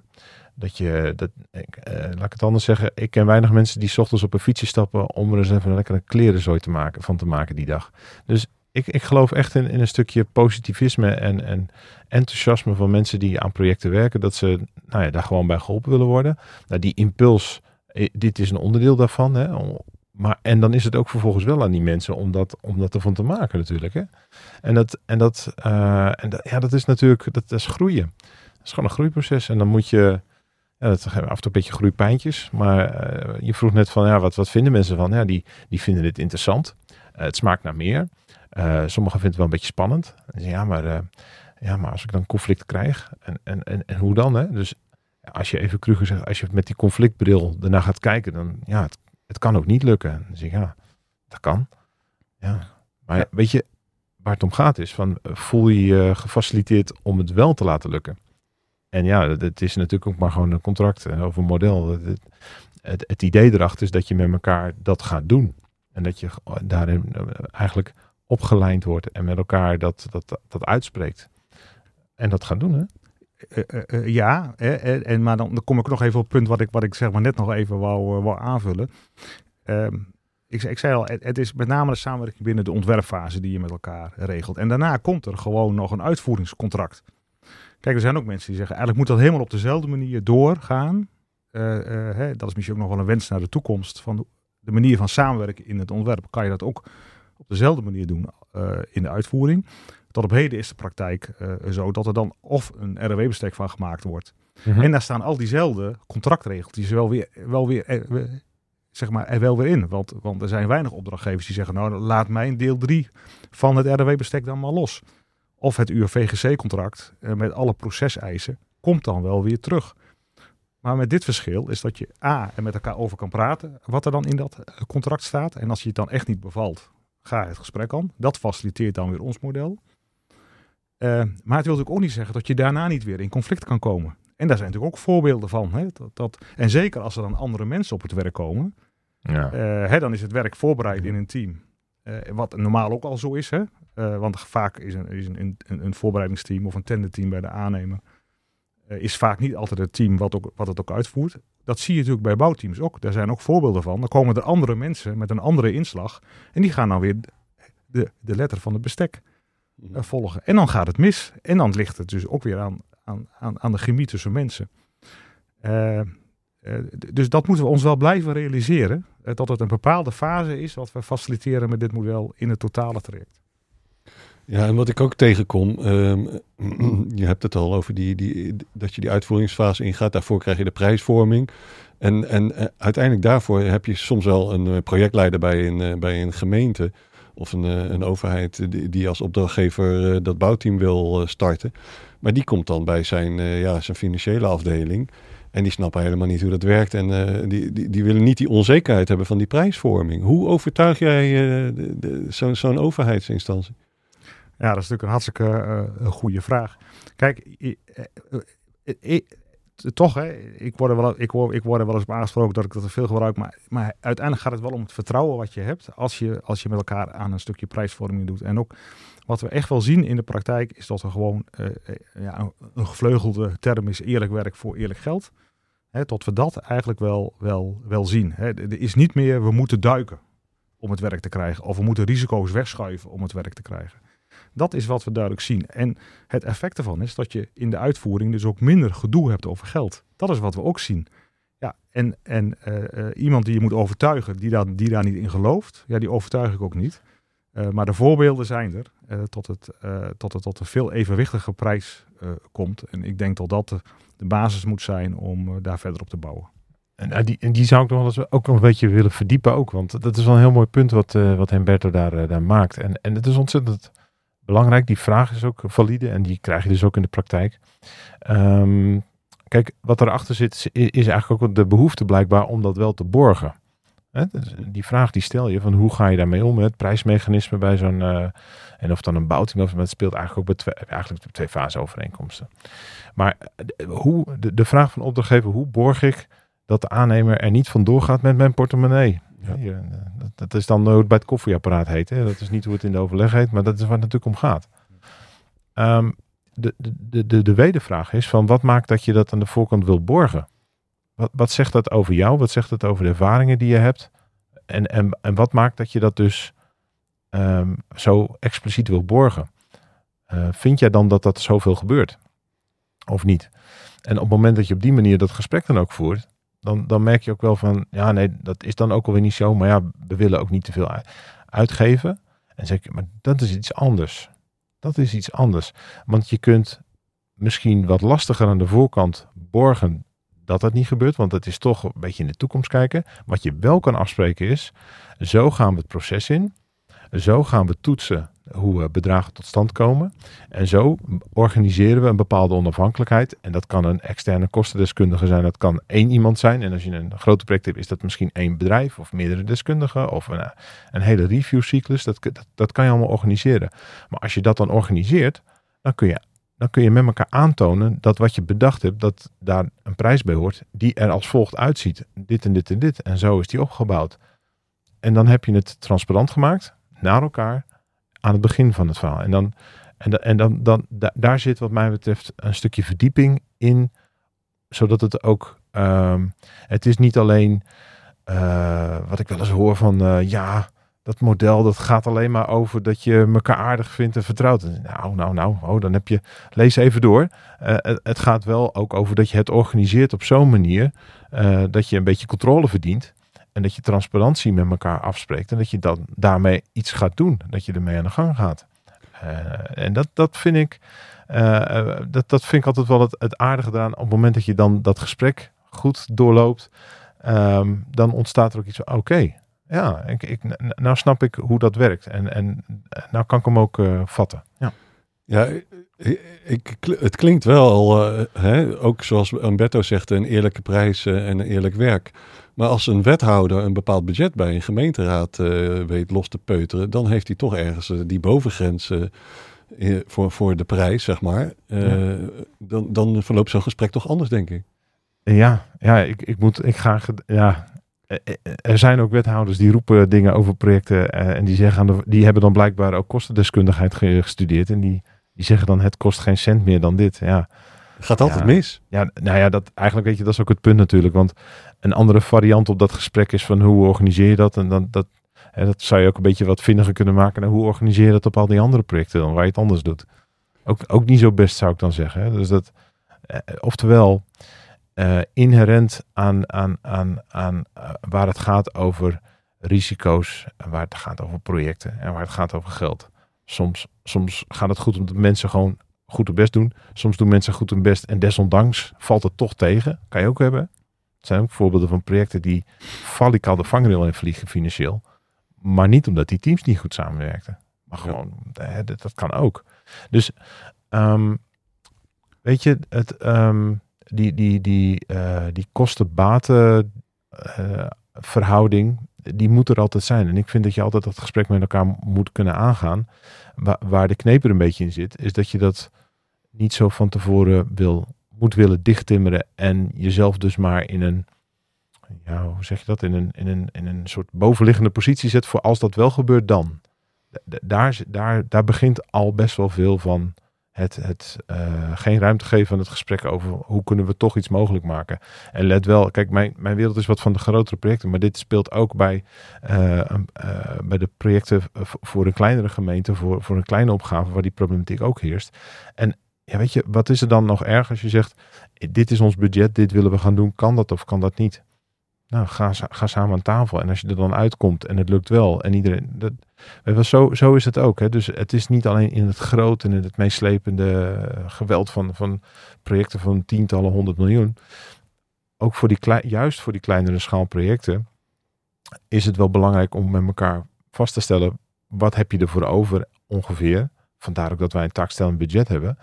dat je, dat, uh, laat ik het anders zeggen, ik ken weinig mensen die s ochtends op een fietsje stappen om er eens even een lekkere klerenzooi te maken, van te maken die dag. Dus ik, ik geloof echt in, in een stukje positivisme en, en enthousiasme van mensen die aan projecten werken, dat ze nou ja, daar gewoon bij geholpen willen worden. Nou, die impuls, dit is een onderdeel daarvan, hè, maar, en dan is het ook vervolgens wel aan die mensen om dat, om dat ervan te maken natuurlijk. Hè? En, dat, en, dat, uh, en ja, dat is natuurlijk, dat, is groeien. Dat is gewoon een groeiproces. En dan moet je, ja, dat af en toe een beetje groeipijntjes. Maar uh, je vroeg net van, ja, wat, wat vinden mensen van? Ja, die, die vinden dit interessant. Uh, het smaakt naar meer. Sommigen vinden het wel een beetje spannend. Ja, maar, ja, maar als ik dan conflict krijg, en, en, en, en hoe dan? Hè? Dus als je even Kruger zegt, als je met die conflictbril ernaar gaat kijken, dan ja, het het kan ook niet lukken. Dus ik, ja, dat kan. Ja. Maar weet je, waar het om gaat is van voel je je gefaciliteerd om het wel te laten lukken. En ja, het is natuurlijk ook maar gewoon een contract of een model. Het, het, het, idee erachter is dat je met elkaar dat gaat doen. En dat je daarin eh, eigenlijk opgelijnd wordt en met elkaar dat, dat, dat uitspreekt. En dat gaat doen, hè? Uh, uh, ja, en, maar dan, dan, kom ik nog even op het punt wat ik, wat ik zeg maar net nog even wou, wou aanvullen. Ehm, ik, ik, zei al, het, het, is met name de samenwerking binnen de ontwerpfase die je met elkaar regelt. En daarna komt er gewoon nog een uitvoeringscontract. Kijk, er zijn ook mensen die zeggen, eigenlijk moet dat helemaal op dezelfde manier doorgaan. Hè, dat is misschien ook nog wel een wens naar de toekomst. Van de manier van samenwerken in het ontwerp. Kan je dat ook op dezelfde manier doen in de uitvoering? Tot op heden is de praktijk uh, zo dat er dan of een RW-bestek van gemaakt wordt. Mm -hmm. En daar staan al diezelfde contractregeltjes wel weer, wel weer, eh, zeg maar, er wel weer in. Want, want er zijn weinig opdrachtgevers die zeggen, nou laat mijn deel 3 van het RW-bestek dan maar los. Of het UVGC-contract met alle proceseisen komt dan wel weer terug. Maar met dit verschil is dat je A, er met elkaar over kan praten wat er dan in dat contract staat. En als je het dan echt niet bevalt, ga het gesprek aan. Dat faciliteert dan weer ons model. Uh, maar het wil natuurlijk ook niet zeggen dat je daarna niet weer in conflict kan komen. En daar zijn natuurlijk ook voorbeelden van. Hè? Dat, dat, en zeker als er dan andere mensen op het werk komen. Ja. Uh, hè, dan is het werk voorbereid in een team. Uh, wat normaal ook al zo is. Hè? want vaak is, een, is een, een, een, voorbereidingsteam of een tenderteam bij de aannemer. is vaak niet altijd het team wat, ook, wat het ook uitvoert. Dat zie je natuurlijk bij bouwteams ook. Daar zijn ook voorbeelden van. Dan komen er andere mensen met een andere inslag. En die gaan dan weer de, de letter van het bestek uh, volgen. En dan gaat het mis. En dan ligt het dus ook weer aan, aan, aan, aan de chemie tussen mensen. Uh, dus dat moeten we ons wel blijven realiseren. dat het een bepaalde fase is wat we faciliteren met dit model in het totale traject. Ja, en wat ik ook tegenkom, um, [CLEARS THROAT] je hebt het al over die, die, dat je die uitvoeringsfase ingaat. Daarvoor krijg je de prijsvorming. En, en uiteindelijk daarvoor heb je soms wel een projectleider bij een, bij een gemeente of een, eh, een overheid die, die, als opdrachtgever eh, dat bouwteam wil eh, starten. Maar die komt dan bij zijn, ja, zijn financiële afdeling. En die snappen helemaal niet hoe dat werkt. En die, die, die, willen niet die onzekerheid hebben van die prijsvorming. Hoe overtuig jij uh, zo'n zo overheidsinstantie? Ja, dat is natuurlijk een hartstikke uh, goede vraag. Kijk, toch, hè, ik, word er wel, ik, ik wel eens op aangesproken dat ik dat te veel gebruik. Maar, maar uiteindelijk gaat het wel om het vertrouwen wat je hebt als je, als je met elkaar aan een stukje prijsvorming doet. En ook wat we echt wel zien in de praktijk is dat er gewoon ja, een gevleugelde term is eerlijk werk voor eerlijk geld. Hè, tot we dat eigenlijk wel, wel, wel zien. Hè. Er is niet meer we moeten duiken om het werk te krijgen. Of we moeten risico's wegschuiven om het werk te krijgen. Dat is wat we duidelijk zien. En het effect ervan is dat je in de uitvoering dus ook minder gedoe hebt over geld. Dat is wat we ook zien. Ja, en, en iemand die je moet overtuigen, die, daar, die daar niet in gelooft, ja, die overtuig ik ook niet. maar de voorbeelden zijn er tot, het, tot het tot een veel evenwichtige prijs komt. En ik denk dat dat de, basis moet zijn om daar verder op te bouwen. En, die, die zou ik nog wel eens ook nog een beetje willen verdiepen ook. Want dat is wel een heel mooi punt wat, uh, wat Humberto daar, daar maakt. En, en het is ontzettend belangrijk. Die vraag is ook valide en die krijg je dus ook in de praktijk. Um, kijk, wat erachter zit is, eigenlijk ook de behoefte blijkbaar om dat wel te borgen. Dus die vraag die stel je van hoe ga je daarmee om? Het prijsmechanisme bij zo'n, en of dan een bouwteam of het speelt eigenlijk ook bij twee, eigenlijk bij twee fase overeenkomsten. Maar hoe, de, de vraag van opdrachtgever, hoe borg ik dat de aannemer er niet vandoor gaat met mijn portemonnee. Ja. Eh, dat, dat, is dan hoe het bij het koffieapparaat heet. Hè? Dat is niet hoe het in de overleg heet, maar dat is waar het natuurlijk om gaat. Um, de, de, de, de wedervraag is van wat maakt dat je dat aan de voorkant wil borgen? Wat, wat zegt dat over jou? Wat zegt dat over de ervaringen die je hebt? En, en, en wat maakt dat je dat dus um, zo expliciet wil borgen? Uh, vind jij dan dat dat zoveel gebeurt? Of niet? En op het moment dat je op die manier dat gesprek dan ook voert, dan, dan merk je ook wel van, ja nee, dat is dan ook alweer niet zo, maar ja, we willen ook niet te veel uitgeven. En zeg ik, maar dat is iets anders. Dat is iets anders. Want je kunt misschien wat lastiger aan de voorkant borgen dat dat niet gebeurt, want het is toch een beetje in de toekomst kijken. Wat je wel kan afspreken is, zo gaan we het proces in, zo gaan we toetsen hoe bedragen tot stand komen. En zo organiseren we een bepaalde onafhankelijkheid. En dat kan een externe kostendeskundige zijn, dat kan één iemand zijn. En als je een grote project hebt, is dat misschien één bedrijf of meerdere deskundigen of een, een hele reviewcyclus. Dat, dat, dat kan je allemaal organiseren. Maar als je dat dan organiseert, dan kun je dan kun je met elkaar aantonen dat wat je bedacht hebt, dat daar een prijs bij hoort, die er als volgt uitziet. Dit en dit en dit. En zo is die opgebouwd. En dan heb je het transparant gemaakt, naar elkaar aan het begin van het verhaal. En dan, en, en dan, dan daar zit wat mij betreft een stukje verdieping in, zodat het ook, um, het is niet alleen uh, wat ik wel eens hoor van, uh, ja, dat model dat gaat alleen maar over dat je elkaar aardig vindt en vertrouwt. Nou, nou, nou, oh, dan heb je, lees even door. Uh, het, het, gaat wel ook over dat je het organiseert op zo'n manier dat je een beetje controle verdient. En dat je transparantie met elkaar afspreekt. En dat je dan daarmee iets gaat doen. Dat je ermee aan de gang gaat. Uh, en dat, dat vind ik. Uh, dat, dat vind ik altijd wel het, het aardige eraan. Op het moment dat je dan dat gesprek goed doorloopt. Um, dan ontstaat er ook iets van. Oké, ja, ik, ik, nou snap ik hoe dat werkt. En, en nou kan ik hem ook vatten. Ja. Ja, ik, het klinkt wel, hè, ook zoals Umberto zegt, een eerlijke prijs en een eerlijk werk. Maar als een wethouder een bepaald budget bij een gemeenteraad uh, weet los te peuteren, dan heeft hij toch ergens die bovengrens voor, voor de prijs, zeg maar. Ja. dan, dan verloopt zo'n gesprek toch anders, denk ik. Ja, ja ik, ik moet, ik ga, ja, er zijn ook wethouders die roepen dingen over projecten en die zeggen, die hebben dan blijkbaar ook kostendeskundigheid gestudeerd en die die zeggen dan het kost geen cent meer dan dit. Ja. Gaat altijd mis. Ja, nou ja, dat, eigenlijk weet je, dat is ook het punt natuurlijk. Want een andere variant op dat gesprek is van hoe organiseer je dat? En dan, dat, hè, dat zou je ook een beetje wat vinniger kunnen maken. En hoe organiseer je dat op al die andere projecten dan, waar je het anders doet? Ook, ook niet zo best zou ik dan zeggen. Hè? Dus dat, eh, oftewel, uh, inherent aan, aan, aan, aan uh, waar het gaat over risico's, en waar het gaat over projecten en waar het gaat over geld Soms, soms gaat het goed omdat mensen gewoon goed hun best doen. Soms doen mensen goed hun best en desondanks valt het toch tegen. Kan je ook hebben. Het zijn ook voorbeelden van projecten die valicaal de vangrail in vliegen financieel. Maar niet omdat die teams niet goed samenwerkten. Maar gewoon, ja. dat, dat, kan ook. Dus um, weet je, het, um, die, die, die, uh, die kosten-baten uh, verhouding, die moet er altijd zijn. En ik vind dat je altijd dat gesprek met elkaar moet kunnen aangaan. Waar, waar de kneper een beetje in zit, is dat je dat niet zo van tevoren wil, moet willen dichttimmeren en jezelf dus maar in een, ja, hoe zeg je dat, in een, in een, in een soort bovenliggende positie zet voor als dat wel gebeurt dan. Daar, daar, daar begint al best wel veel van het, het uh, geen ruimte geven aan het gesprek over hoe kunnen we toch iets mogelijk maken. En let wel, kijk, mijn, mijn wereld is wat van de grotere projecten, maar dit speelt ook bij, uh, uh, bij de projecten voor een kleinere gemeente, voor, voor een kleine opgave waar die problematiek ook heerst. En ja, weet je, wat is er dan nog erg als je zegt, dit is ons budget, dit willen we gaan doen, kan dat of kan dat niet? nou, ga, ga samen aan tafel. En als je er dan uitkomt en het lukt wel en iedereen... Dat, zo, zo is het ook. Hè? Dus het is niet alleen in het grote en in het meeslepende eh, geweld van, van projecten van tientallen, honderd miljoen. Ook voor die klei, juist voor die kleinere schaalprojecten is het wel belangrijk om met elkaar vast te stellen wat heb je ervoor over ongeveer. Vandaar ook dat wij een taakstellend budget hebben.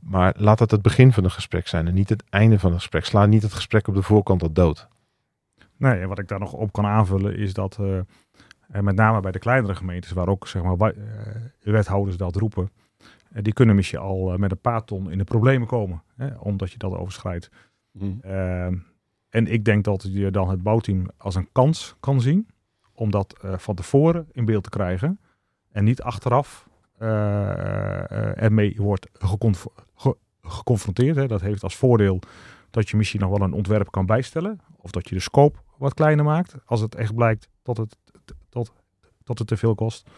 Maar laat dat het begin van een gesprek zijn en niet het einde van het gesprek. Sla niet het gesprek op de voorkant al dood. Nee, en wat ik daar nog op kan aanvullen is dat, uh, met name bij de kleinere gemeentes, waar ook zeg maar, uh, wethouders dat roepen, uh, die kunnen misschien al met een paar ton in de problemen komen, hè, omdat je dat overschrijdt. Mm. Ehm, en ik denk dat je dan het bouwteam als een kans kan zien om dat van tevoren in beeld te krijgen en niet achteraf ermee wordt geconf geconfronteerd. Hè. Dat heeft als voordeel dat je misschien nog wel een ontwerp kan bijstellen. Of dat je de scope wat kleiner maakt. Als het echt blijkt dat het, dat, dat het te veel kost.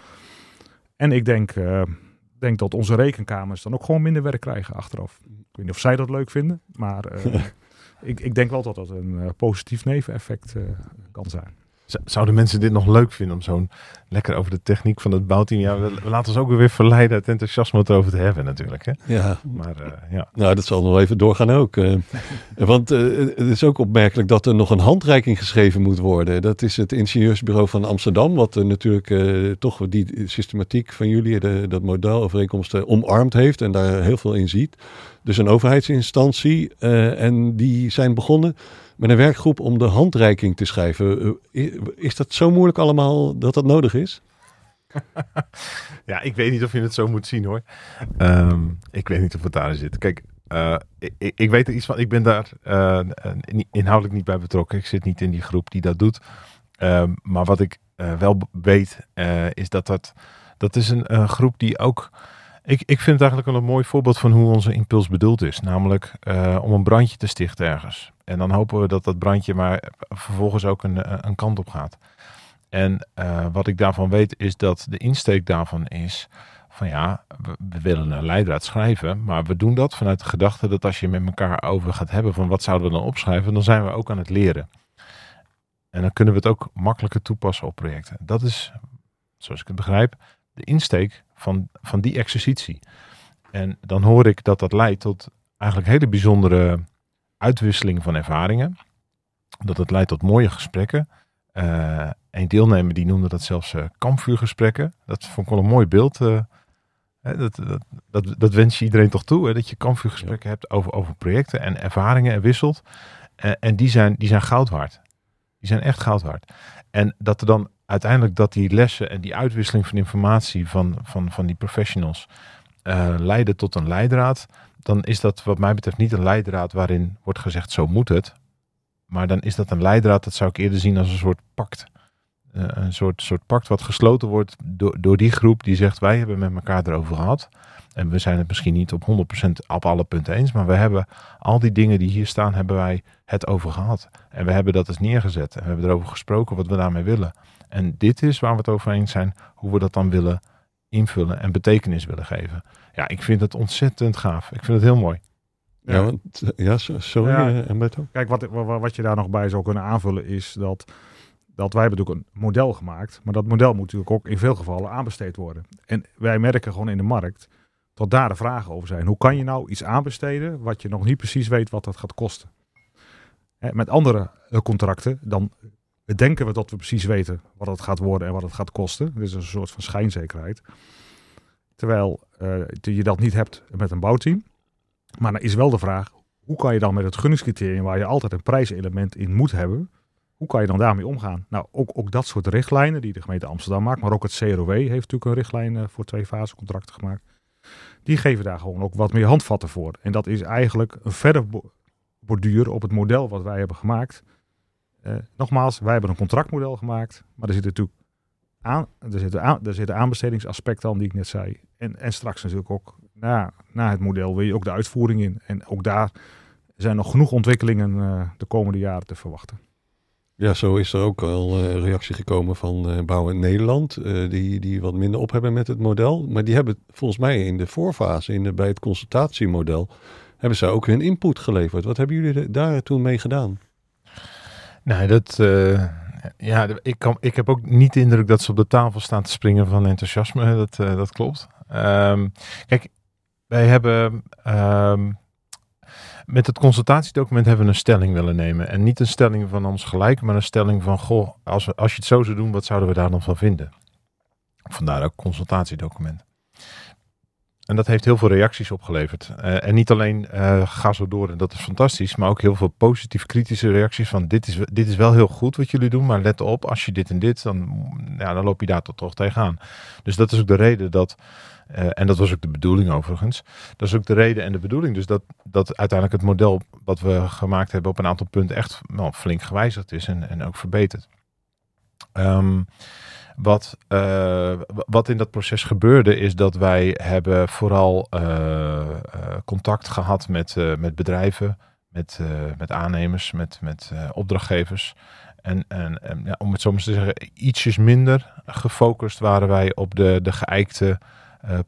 En ik denk, uh, denk dat onze rekenkamers dan ook gewoon minder werk krijgen achteraf. Ik weet niet of zij dat leuk vinden. Maar uh, [LAUGHS] ik, ik denk wel dat dat een uh, positief neveneffect kan zijn. Zouden mensen dit nog leuk vinden om zo'n lekker over de techniek van het bouwteam? Ja, we, laten ons ook weer verleiden het enthousiasme erover te hebben natuurlijk. Hè? Ja. Maar uh, ja. Nou, dat zal nog even doorgaan ook. Uh, [LAUGHS] want uh, het is ook opmerkelijk dat er nog een handreiking geschreven moet worden. Dat is het ingenieursbureau van Amsterdam, wat natuurlijk toch die systematiek van jullie, de, dat model overeenkomsten omarmd heeft en daar heel veel in ziet. Dus een overheidsinstantie en die zijn begonnen met een werkgroep om de handreiking te schrijven. Eh, is dat zo moeilijk allemaal dat dat nodig is? [LAUGHS] ja, ik weet niet of je het zo moet zien hoor. Ehm, ik weet niet of het daar zit. Kijk, uh, ik, ik, weet er iets van. Ik ben daar uh, inhoudelijk niet bij betrokken. Ik zit niet in die groep die dat doet. Um, maar wat ik wel weet, is dat dat, dat is een groep die ook ik, ik vind het eigenlijk wel een mooi voorbeeld van hoe onze impuls bedoeld is. Namelijk uh, om een brandje te stichten ergens. En dan hopen we dat dat brandje maar vervolgens ook een, eh, een kant op gaat. En uh, wat ik daarvan weet is dat de insteek daarvan is van ja, we, we, willen een leidraad schrijven, maar we doen dat vanuit de gedachte dat als je met elkaar over gaat hebben van wat zouden we dan opschrijven, dan zijn we ook aan het leren. En dan kunnen we het ook makkelijker toepassen op projecten. Dat is, zoals ik het begrijp, de insteek van, van die exercitie. En dan hoor ik dat dat leidt tot eigenlijk hele bijzondere uitwisseling van ervaringen. Dat het leidt tot mooie gesprekken. Uh, een deelnemer die noemde dat zelfs uh, kampvuurgesprekken. Dat vond ik wel een mooi beeld. Uh, dat, dat, dat, dat, wens je iedereen toch toe. Hè? Dat je kampvuurgesprekken hebt over, over projecten en ervaringen en wisselt. en die zijn, die zijn goud waard. Die zijn echt goud waard. En dat er dan uiteindelijk dat die lessen en die uitwisseling van informatie van, van, van die professionals uh, leiden tot een leidraad, dan is dat wat mij betreft niet een leidraad waarin wordt gezegd zo moet het. Maar dan is dat een leidraad, dat zou ik eerder zien als een soort pact. Uh, een soort, soort pact wat gesloten wordt door, door die groep die zegt wij hebben met elkaar erover gehad. En we zijn het misschien niet op 100% op alle punten eens, maar we hebben al die dingen die hier staan, hebben wij het over gehad. En we hebben dat eens neergezet en we hebben erover gesproken wat we daarmee willen. En dit is waar we het over eens zijn, hoe we dat dan willen invullen en betekenis willen geven. Ja, ik vind het ontzettend gaaf. Ik vind het heel mooi. Ja, want, ja sorry. Ja, en eh, Kijk, wat, wat je daar nog bij zou kunnen aanvullen is dat, dat wij hebben natuurlijk een model gemaakt. Maar dat model moet natuurlijk ook in veel gevallen aanbesteed worden. En wij merken gewoon in de markt dat daar de vragen over zijn. Hoe kan je nou iets aanbesteden wat je nog niet precies weet wat dat gaat kosten? met andere eh, contracten, dan denken we dat we precies weten wat het gaat worden en wat het gaat kosten. Is een soort van schijnzekerheid. Terwijl uh, je dat niet hebt met een bouwteam. Maar dan is wel de vraag, hoe kan je dan met het gunningscriterium, waar je altijd een prijselement in moet hebben, hoe kan je dan daarmee omgaan? Nou, ook, ook dat soort richtlijnen die de gemeente Amsterdam maakt, maar ook het CROW heeft natuurlijk een richtlijn uh, voor twee fase contracten gemaakt. Die geven daar gewoon ook wat meer handvatten voor. En dat is eigenlijk een verder borduur op het model wat wij hebben gemaakt. Uh, nogmaals, wij hebben een contractmodel gemaakt, maar er zit natuurlijk aan, er zitten, aan, er aanbestedingsaspecten aan die ik net zei. En, en straks natuurlijk ook na, na het model wil je ook de uitvoering in. En ook daar zijn nog genoeg ontwikkelingen uh, de komende jaren te verwachten. Ja, zo is er ook al uh, reactie gekomen van uh, Bouwen Nederland, uh, die, die wat minder op hebben met het model. Maar die hebben volgens mij in de voorfase, in bij het consultatiemodel, hebben ze ook hun input geleverd. Wat hebben jullie daar toen mee gedaan? Nee, dat. Uh, ja, ik, kan, ik heb ook niet de indruk dat ze op de tafel staan te springen van enthousiasme. [LAUGHS] Dat, uh, dat klopt. Um, kijk, wij hebben. Um, met het consultatiedocument hebben we een stelling willen nemen. En niet een stelling van ons gelijk, maar een stelling van: Goh, als, we, als je het zo zou doen, wat zouden we daar dan van vinden? Vandaar ook consultatiedocument. En dat heeft heel veel reacties opgeleverd. Uh, en niet alleen uh, ga zo door en dat is fantastisch, maar ook heel veel positief kritische reacties van dit is, dit is wel heel goed wat jullie doen, maar let op, als je dit en dit, dan, ja, dan loop je daar toch, tegenaan. Dus dat is ook de reden dat, uh, en dat was ook de bedoeling overigens, dat is ook de reden en de bedoeling dus dat, dat uiteindelijk het model wat we gemaakt hebben op een aantal punten echt nou, flink gewijzigd is en, en ook verbeterd. Um, wat, uh, wat in dat proces gebeurde is dat wij hebben vooral uh, contact gehad met, met bedrijven, met, met aannemers, met, met opdrachtgevers. En, en, ja, om het maar te zeggen, ietsjes minder gefocust waren wij op de, de geëikte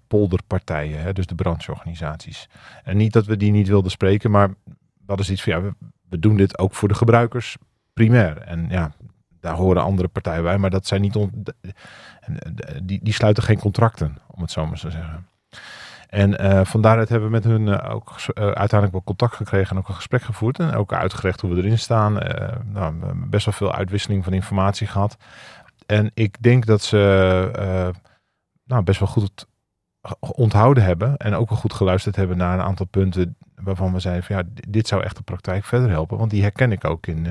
polderpartijen, hè, dus de brancheorganisaties. En niet dat we die niet wilden spreken, maar we hadden zoiets van ja, we doen dit ook voor de gebruikers primair. En ja, daar horen andere partijen bij, maar dat zijn niet die, die sluiten geen contracten, om het zo maar te zeggen. En uh, van daaruit hebben we met hun uh, ook uh, uiteindelijk wel contact gekregen en ook een gesprek gevoerd. En ook uitgelegd hoe we erin staan. nou, best wel veel uitwisseling van informatie gehad. En ik denk dat ze nou, best wel goed onthouden hebben. En ook wel goed geluisterd hebben naar een aantal punten waarvan we zeiden van ja, dit zou echt de praktijk verder helpen. Want die herken ik ook in,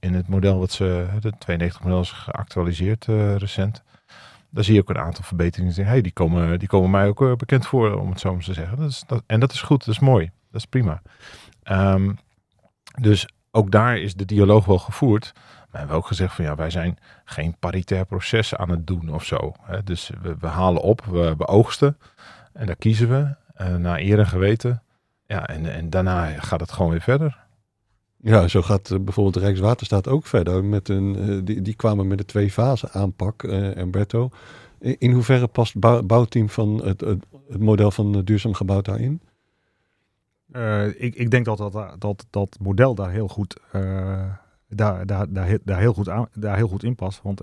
in het model wat ze, de 92 model is geactualiseerd uh, recent. Daar zie je ook een aantal verbeteringen. Hey, die, komen, die komen mij ook uh, bekend voor, om het zo maar te zeggen. Dat is, dat, en dat is goed, dat is mooi. Dat is prima. Um, dus ook daar is de dialoog wel gevoerd. We hebben ook gezegd van ja, wij zijn geen paritair proces aan het doen of zo. Hè. Dus we, halen op, we, oogsten en daar kiezen we uh, naar eer en geweten. Ja, en, en daarna gaat het gewoon weer verder. Ja, zo gaat uh, bijvoorbeeld Rijkswaterstaat ook verder. Met een, uh, die, die kwamen met een twee-fase aanpak, Umberto. In, in, hoeverre past het bouwteam van het, het, model van duurzaam gebouwd daarin? ik, ik denk dat dat, dat dat model daar heel goed, daar, daar, daar, heel goed daar heel goed in past. Want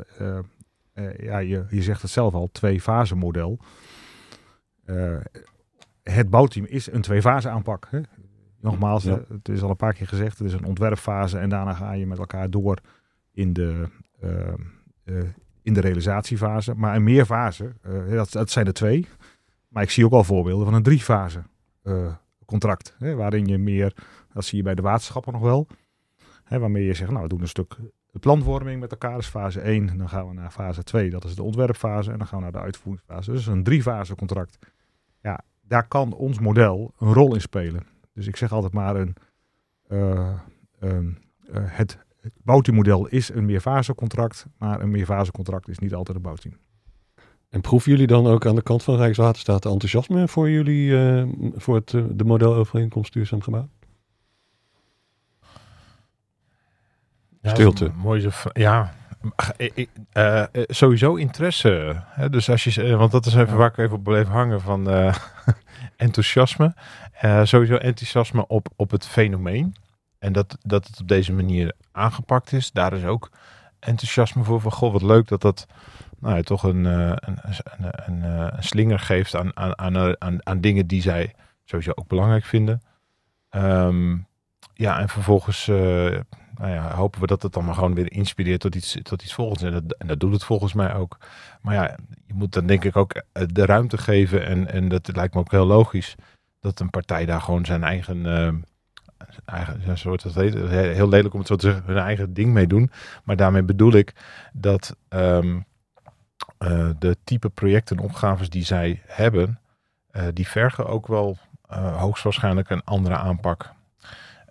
ja, je, je zegt het zelf al, twee-fase model. het bouwteam is een twee-fase aanpak. Hè? Nogmaals, het is al een paar keer gezegd, het is een ontwerpfase en daarna ga je met elkaar door in de, uh, uh, in de realisatiefase. Maar een meerfase, uh, dat, dat zijn er twee. Maar ik zie ook al voorbeelden van een driefase contract. Hè, waarin je meer, dat zie je bij de waterschappen nog wel. Hè, waarmee je zegt, nou we doen een stuk planvorming met elkaar, dat is fase 1. Dan gaan we naar fase 2, dat is de ontwerpfase. En dan gaan we naar de uitvoeringsfase. Dus een driefase contract. Ja, daar kan ons model een rol in spelen. Dus ik zeg altijd maar een, uh, um, uh, het, het bouwteammodel is een meerfasecontract, maar een meerfasecontract is niet altijd een bouwteam. En proeven jullie dan ook aan de kant van Rijkswaterstaat enthousiasme voor jullie, uh, voor het, de modelovereenkomst duurzaam gebouw? Ja, Stilte. Mooie, ja, uh, sowieso interesse. Hè? Dus als je, want dat is even ja. waar ik even op bleef hangen van uh, [LAUGHS] enthousiasme. Uh, sowieso enthousiasme op, op het fenomeen. En dat, dat het op deze manier aangepakt is. Daar is ook enthousiasme voor. Van goh, wat leuk dat dat nou ja, toch een, een, een, een, een slinger geeft aan, aan, aan, aan, dingen die zij sowieso ook belangrijk vinden. Um, ja, en vervolgens nou ja, hopen we dat het dan maar gewoon weer inspireert tot iets, tot iets volgens. En dat, en dat doet het volgens mij ook. Maar ja, je moet dan denk ik ook eh, de ruimte geven. En, en dat lijkt me ook heel logisch. Dat een partij daar gewoon zijn eigen, uh, eigen soort, dat heet, heel lelijk om het zo te zeggen, hun eigen ding mee doen. Maar daarmee bedoel ik dat um, uh, de type projecten en opgaves die zij hebben, uh, die vergen ook wel hoogstwaarschijnlijk een andere aanpak.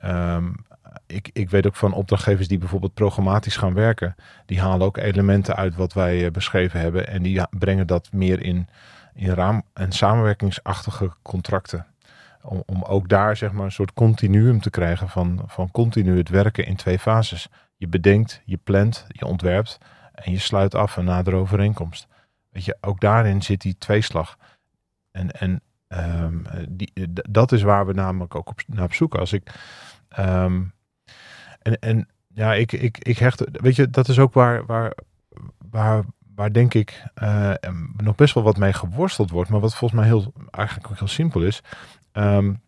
Um, ik, ik weet ook van opdrachtgevers die bijvoorbeeld programmatisch gaan werken. Die halen ook elementen uit wat wij beschreven hebben. En die brengen dat meer in, in raam- en samenwerkingsachtige contracten. Om, ook daar zeg maar een soort continuum te krijgen van, van continu het werken in twee fases. Je bedenkt, je plant, je ontwerpt en je sluit af een nadere overeenkomst. Weet je, ook daarin zit die tweeslag. En, en um, die, dat is waar we namelijk ook op, naar op zoeken. Als ik um, en, en ja, ik, ik, ik hecht, weet je, dat is ook waar, waar, waar, waar denk ik uh, nog best wel wat mee geworsteld wordt, maar wat volgens mij heel, eigenlijk ook heel simpel is. Um,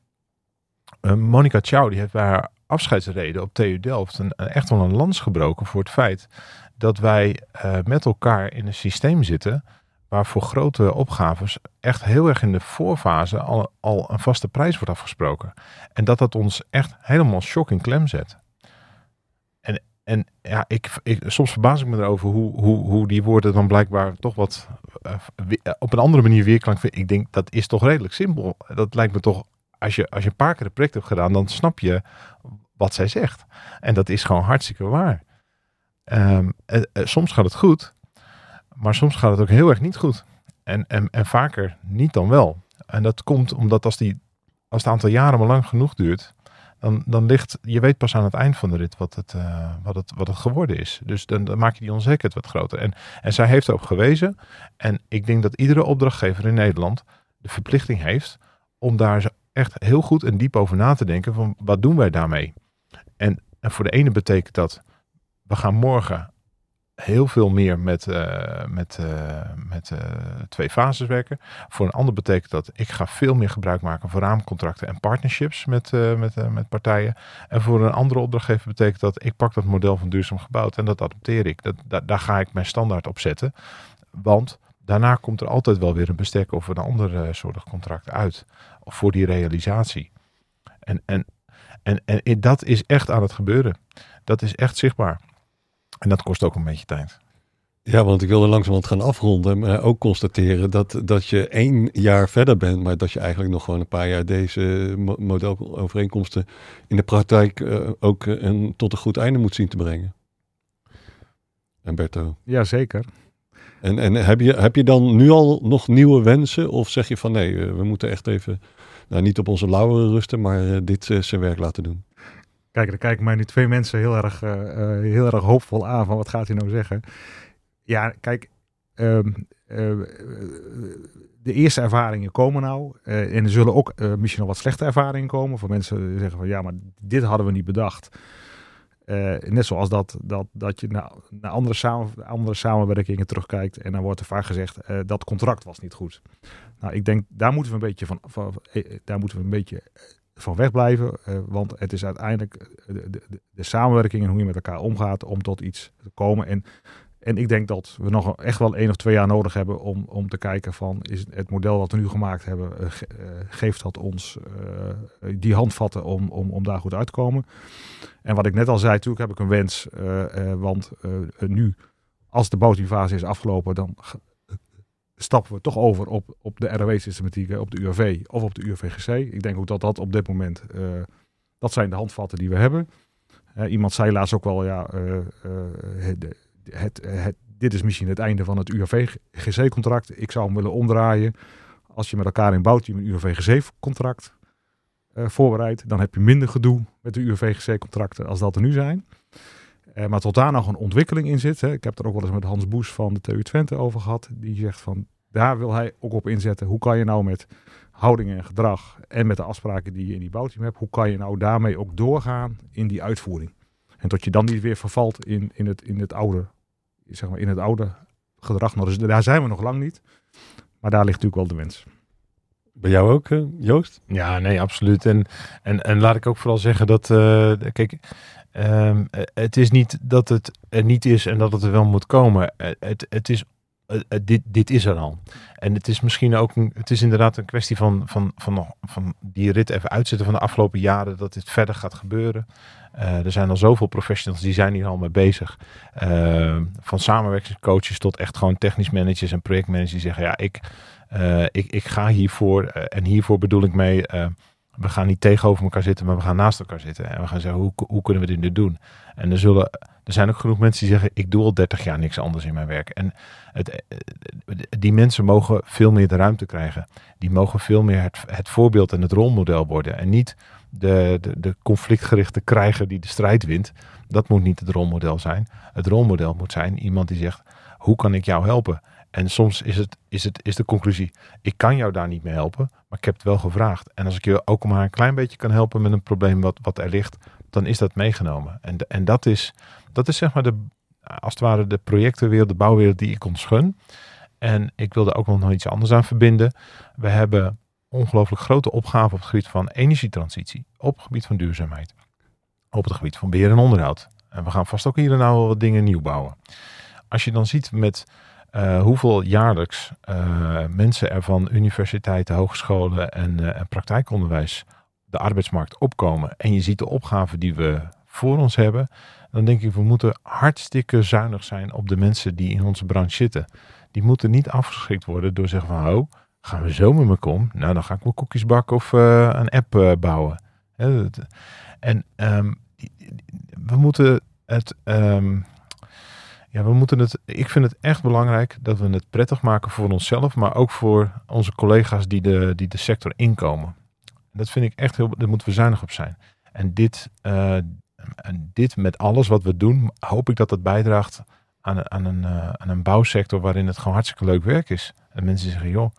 Monica Chow, die heeft bij haar afscheidsreden op TU Delft een, echt wel een lans gebroken voor het feit dat wij uh, met elkaar in een systeem zitten waar voor grote opgaves echt heel erg in de voorfase al, al een vaste prijs wordt afgesproken. En dat dat ons echt helemaal shock in klem zet. En, ja, ik, ik, soms verbaas ik me erover hoe, hoe, hoe die woorden dan blijkbaar toch wat uh, op een andere manier weerklank vinden. Ik denk dat is toch redelijk simpel. Dat lijkt me toch, als je, als je een paar keer het project hebt gedaan, dan snap je wat zij zegt. En dat is gewoon hartstikke waar. Um, uh, soms gaat het goed, maar soms gaat het ook heel erg niet goed. En, en, en vaker niet dan wel. En dat komt omdat als, die, als het aantal jaren maar lang genoeg duurt, dan, dan ligt, je weet pas aan het eind van de rit wat het, uh, wat het, wat het geworden is. Dus dan, dan maak je die onzekerheid wat groter. En, en zij heeft erop gewezen. En ik denk dat iedere opdrachtgever in Nederland de verplichting heeft om daar echt heel goed en diep over na te denken van wat doen wij daarmee. En, en voor de ene betekent dat we gaan morgen heel veel meer met, uh, met, uh, met uh, twee fases werken. Voor een ander betekent dat ik ga veel meer gebruik maken van raamcontracten en partnerships met, met, met partijen. En voor een andere opdrachtgever betekent dat ik pak dat model van duurzaam gebouwd en dat adopteer ik. Dat, daar ga ik mijn standaard op zetten. Want daarna komt er altijd wel weer een bestek of een ander soort contract uit. Voor die realisatie. En, en, en, en dat is echt aan het gebeuren. Dat is echt zichtbaar. En dat kost ook een beetje tijd. Ja, want ik wilde langzamerhand gaan afronden. Maar ook constateren dat, dat je één jaar verder bent. Maar dat je eigenlijk nog gewoon een paar jaar deze modelovereenkomsten in de praktijk uh, ook een, tot een goed einde moet zien te brengen. Humberto. Jazeker. En, en heb, je, heb je dan nu al nog nieuwe wensen? Of zeg je van nee, we moeten echt even, nou niet op onze lauweren rusten, maar dit zijn werk laten doen? Kijk, er kijken mij nu twee mensen heel erg, uh, heel erg hoopvol aan van wat gaat hij nou zeggen. Ja, kijk, uh, uh, de eerste ervaringen komen nou. en er zullen ook misschien nog wat slechte ervaringen komen. Voor mensen die zeggen van ja, maar dit hadden we niet bedacht. net zoals dat, dat, dat je naar, naar andere, samen, andere samenwerkingen terugkijkt. En dan wordt er vaak gezegd dat contract was niet goed. Nou, ik denk daar moeten we een beetje van, van daar moeten we een beetje van wegblijven. Uh, want het is uiteindelijk de, de, de, samenwerking en hoe je met elkaar omgaat om tot iets te komen. En, en ik denk dat we nog echt wel één of twee jaar nodig hebben om, om te kijken van is het model wat we nu gemaakt hebben, uh, geeft dat ons die handvatten om, om, om daar goed uit te komen. En wat ik net al zei, natuurlijk heb ik een wens, want nu als de bouwteamfase is afgelopen, dan stappen we toch over op, op de ROW-systematiek, op de UAV of op de UAVGC. Ik denk ook dat dat op dit moment, uh, dat zijn de handvatten die we hebben. Iemand zei laatst ook wel, ja, uh, het, het, het, dit is misschien het einde van het UAV-GC-contract. Ik zou hem willen omdraaien. Als je met elkaar in bouwteam een UAV-GC-contract voorbereidt, dan heb je minder gedoe met de UAV-GC-contracten als dat er nu zijn. Uh, maar tot daar nog een ontwikkeling in zit. Hè. Ik heb er ook wel eens met Hans Boes van de TU Twente over gehad. Die zegt van, daar wil hij ook op inzetten. Hoe kan je nou met houding en gedrag en met de afspraken die je in die bouwteam hebt, hoe kan je nou daarmee ook doorgaan in die uitvoering? En tot je dan niet weer vervalt in, in, het, in, het, oude, zeg maar, in het oude gedrag. Nou, dus daar zijn we nog lang niet. Maar daar ligt natuurlijk wel de wens. Bij jou ook, uh, Joost? Ja, nee, absoluut. En, en, en laat ik ook vooral zeggen dat, uh, kijk, Um, het is niet dat het er niet is en dat het er wel moet komen. Het, het is, dit, dit is er al. En het is misschien ook, een, het is inderdaad een kwestie van, van, van, van die rit even uitzetten van de afgelopen jaren, dat dit verder gaat gebeuren. Er zijn al zoveel professionals die zijn hier al mee bezig. Uh, van samenwerkingscoaches tot echt gewoon technisch managers en projectmanagers die zeggen, ja, ik, ik, ik ga hiervoor en hiervoor bedoel ik mee we gaan niet tegenover elkaar zitten, maar we gaan naast elkaar zitten. En we gaan zeggen, hoe, hoe kunnen we dit doen? En er, zullen, er zijn ook genoeg mensen die zeggen, ik doe al 30 jaar niks anders in mijn werk. En het, die mensen mogen veel meer de ruimte krijgen. Die mogen veel meer het, het voorbeeld en het rolmodel worden. En niet de, de, de conflictgerichte krijger die de strijd wint. Dat moet niet het rolmodel zijn. Het rolmodel moet zijn iemand die zegt, hoe kan ik jou helpen? En soms is, het, is, het, is de conclusie, ik kan jou daar niet mee helpen, maar ik heb het wel gevraagd. En als ik je ook maar een klein beetje kan helpen met een probleem wat, wat er ligt, dan is dat meegenomen. En, en dat, is, dat is zeg maar de, als het ware de projectenwereld, de bouwwereld die ik ons. En ik wilde ook nog iets anders aan verbinden. We hebben ongelooflijk grote opgaven op het gebied van energietransitie, op het gebied van duurzaamheid, op het gebied van beheer en onderhoud. En we gaan vast ook hier en nou wat dingen nieuw bouwen. Als je dan ziet met uh, hoeveel jaarlijks uh, mensen er van universiteiten, hogescholen en, uh, en praktijkonderwijs de arbeidsmarkt opkomen. En je ziet de opgaven die we voor ons hebben. Dan denk ik, we moeten hartstikke zuinig zijn op de mensen die in onze branche zitten. Die moeten niet afgeschrikt worden door zeggen van, oh, gaan we zo met me om? Nou, dan ga ik wel koekjes bakken of een app bouwen. En um, we moeten het... Um, ja, we moeten het. Ik vind het echt belangrijk dat we het prettig maken voor onszelf, maar ook voor onze collega's die de, die de sector inkomen. Dat vind ik echt heel. Daar moeten we zuinig op zijn. En dit, uh, en dit met alles wat we doen, hoop ik dat het bijdraagt aan, aan, een, uh, aan een bouwsector waarin het gewoon hartstikke leuk werk is. En mensen zeggen, joh,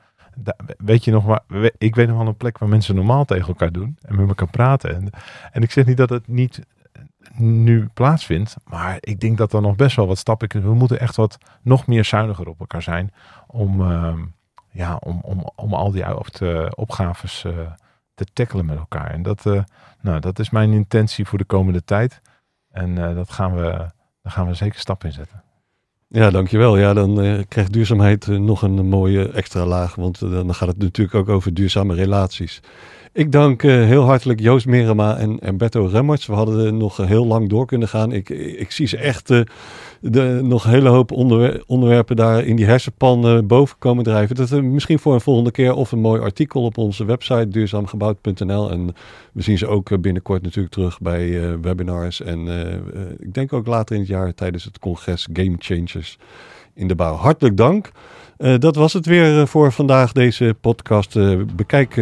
weet je nog waar, ik weet nog wel een plek waar mensen normaal tegen elkaar doen en met elkaar praten. En, en ik zeg niet dat het niet nu plaatsvindt. Maar ik denk dat er nog best wel wat stappen kunnen. We moeten echt wat nog meer zuiniger op elkaar zijn. Om, uh, ja, om, om, om al die opgaves uh, te tackelen met elkaar. En dat, uh, nou, dat is mijn intentie voor de komende tijd. En uh, dat gaan we, daar gaan we zeker stappen in zetten. Ja, dankjewel. Ja, dan krijgt duurzaamheid nog een mooie extra laag. Want dan gaat het natuurlijk ook over duurzame relaties. Ik dank uh, heel hartelijk Joost Merema en, en Berto Remmerts. We hadden nog heel lang door kunnen gaan. Ik, ik zie ze echt uh, de, nog een hele hoop onderwer onderwerpen daar in die hersenpan boven komen drijven. Dat is misschien voor een volgende keer of een mooi artikel op onze website duurzaamgebouwd.nl. En we zien ze ook binnenkort natuurlijk terug bij webinars. En ik denk ook later in het jaar tijdens het congres Game Changers in de bouw. Hartelijk dank. Uh, dat was het weer uh, voor vandaag, deze podcast. Uh, bekijk,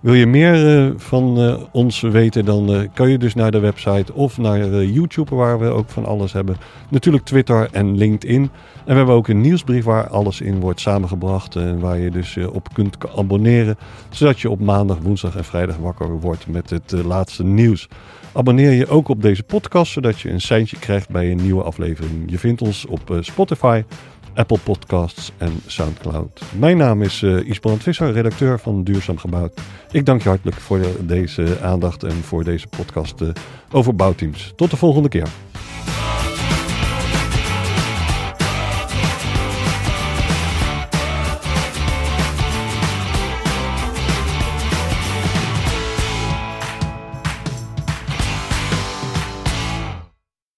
wil je meer van ons weten, dan kan je dus naar de website of naar YouTube, waar we ook van alles hebben. Natuurlijk Twitter en LinkedIn. En we hebben ook een nieuwsbrief waar alles in wordt samengebracht en waar je dus op kunt abonneren, zodat je op maandag, woensdag en vrijdag wakker wordt met het laatste nieuws. Abonneer je ook op deze podcast, zodat je een seintje krijgt bij een nieuwe aflevering. Je vindt ons op Spotify, Apple Podcasts en Soundcloud. Mijn naam is uh, Isbrand Visser, redacteur van Duurzaam Gebouwd. Ik dank je hartelijk voor deze aandacht en voor deze podcast uh, over bouwteams. Tot de volgende keer.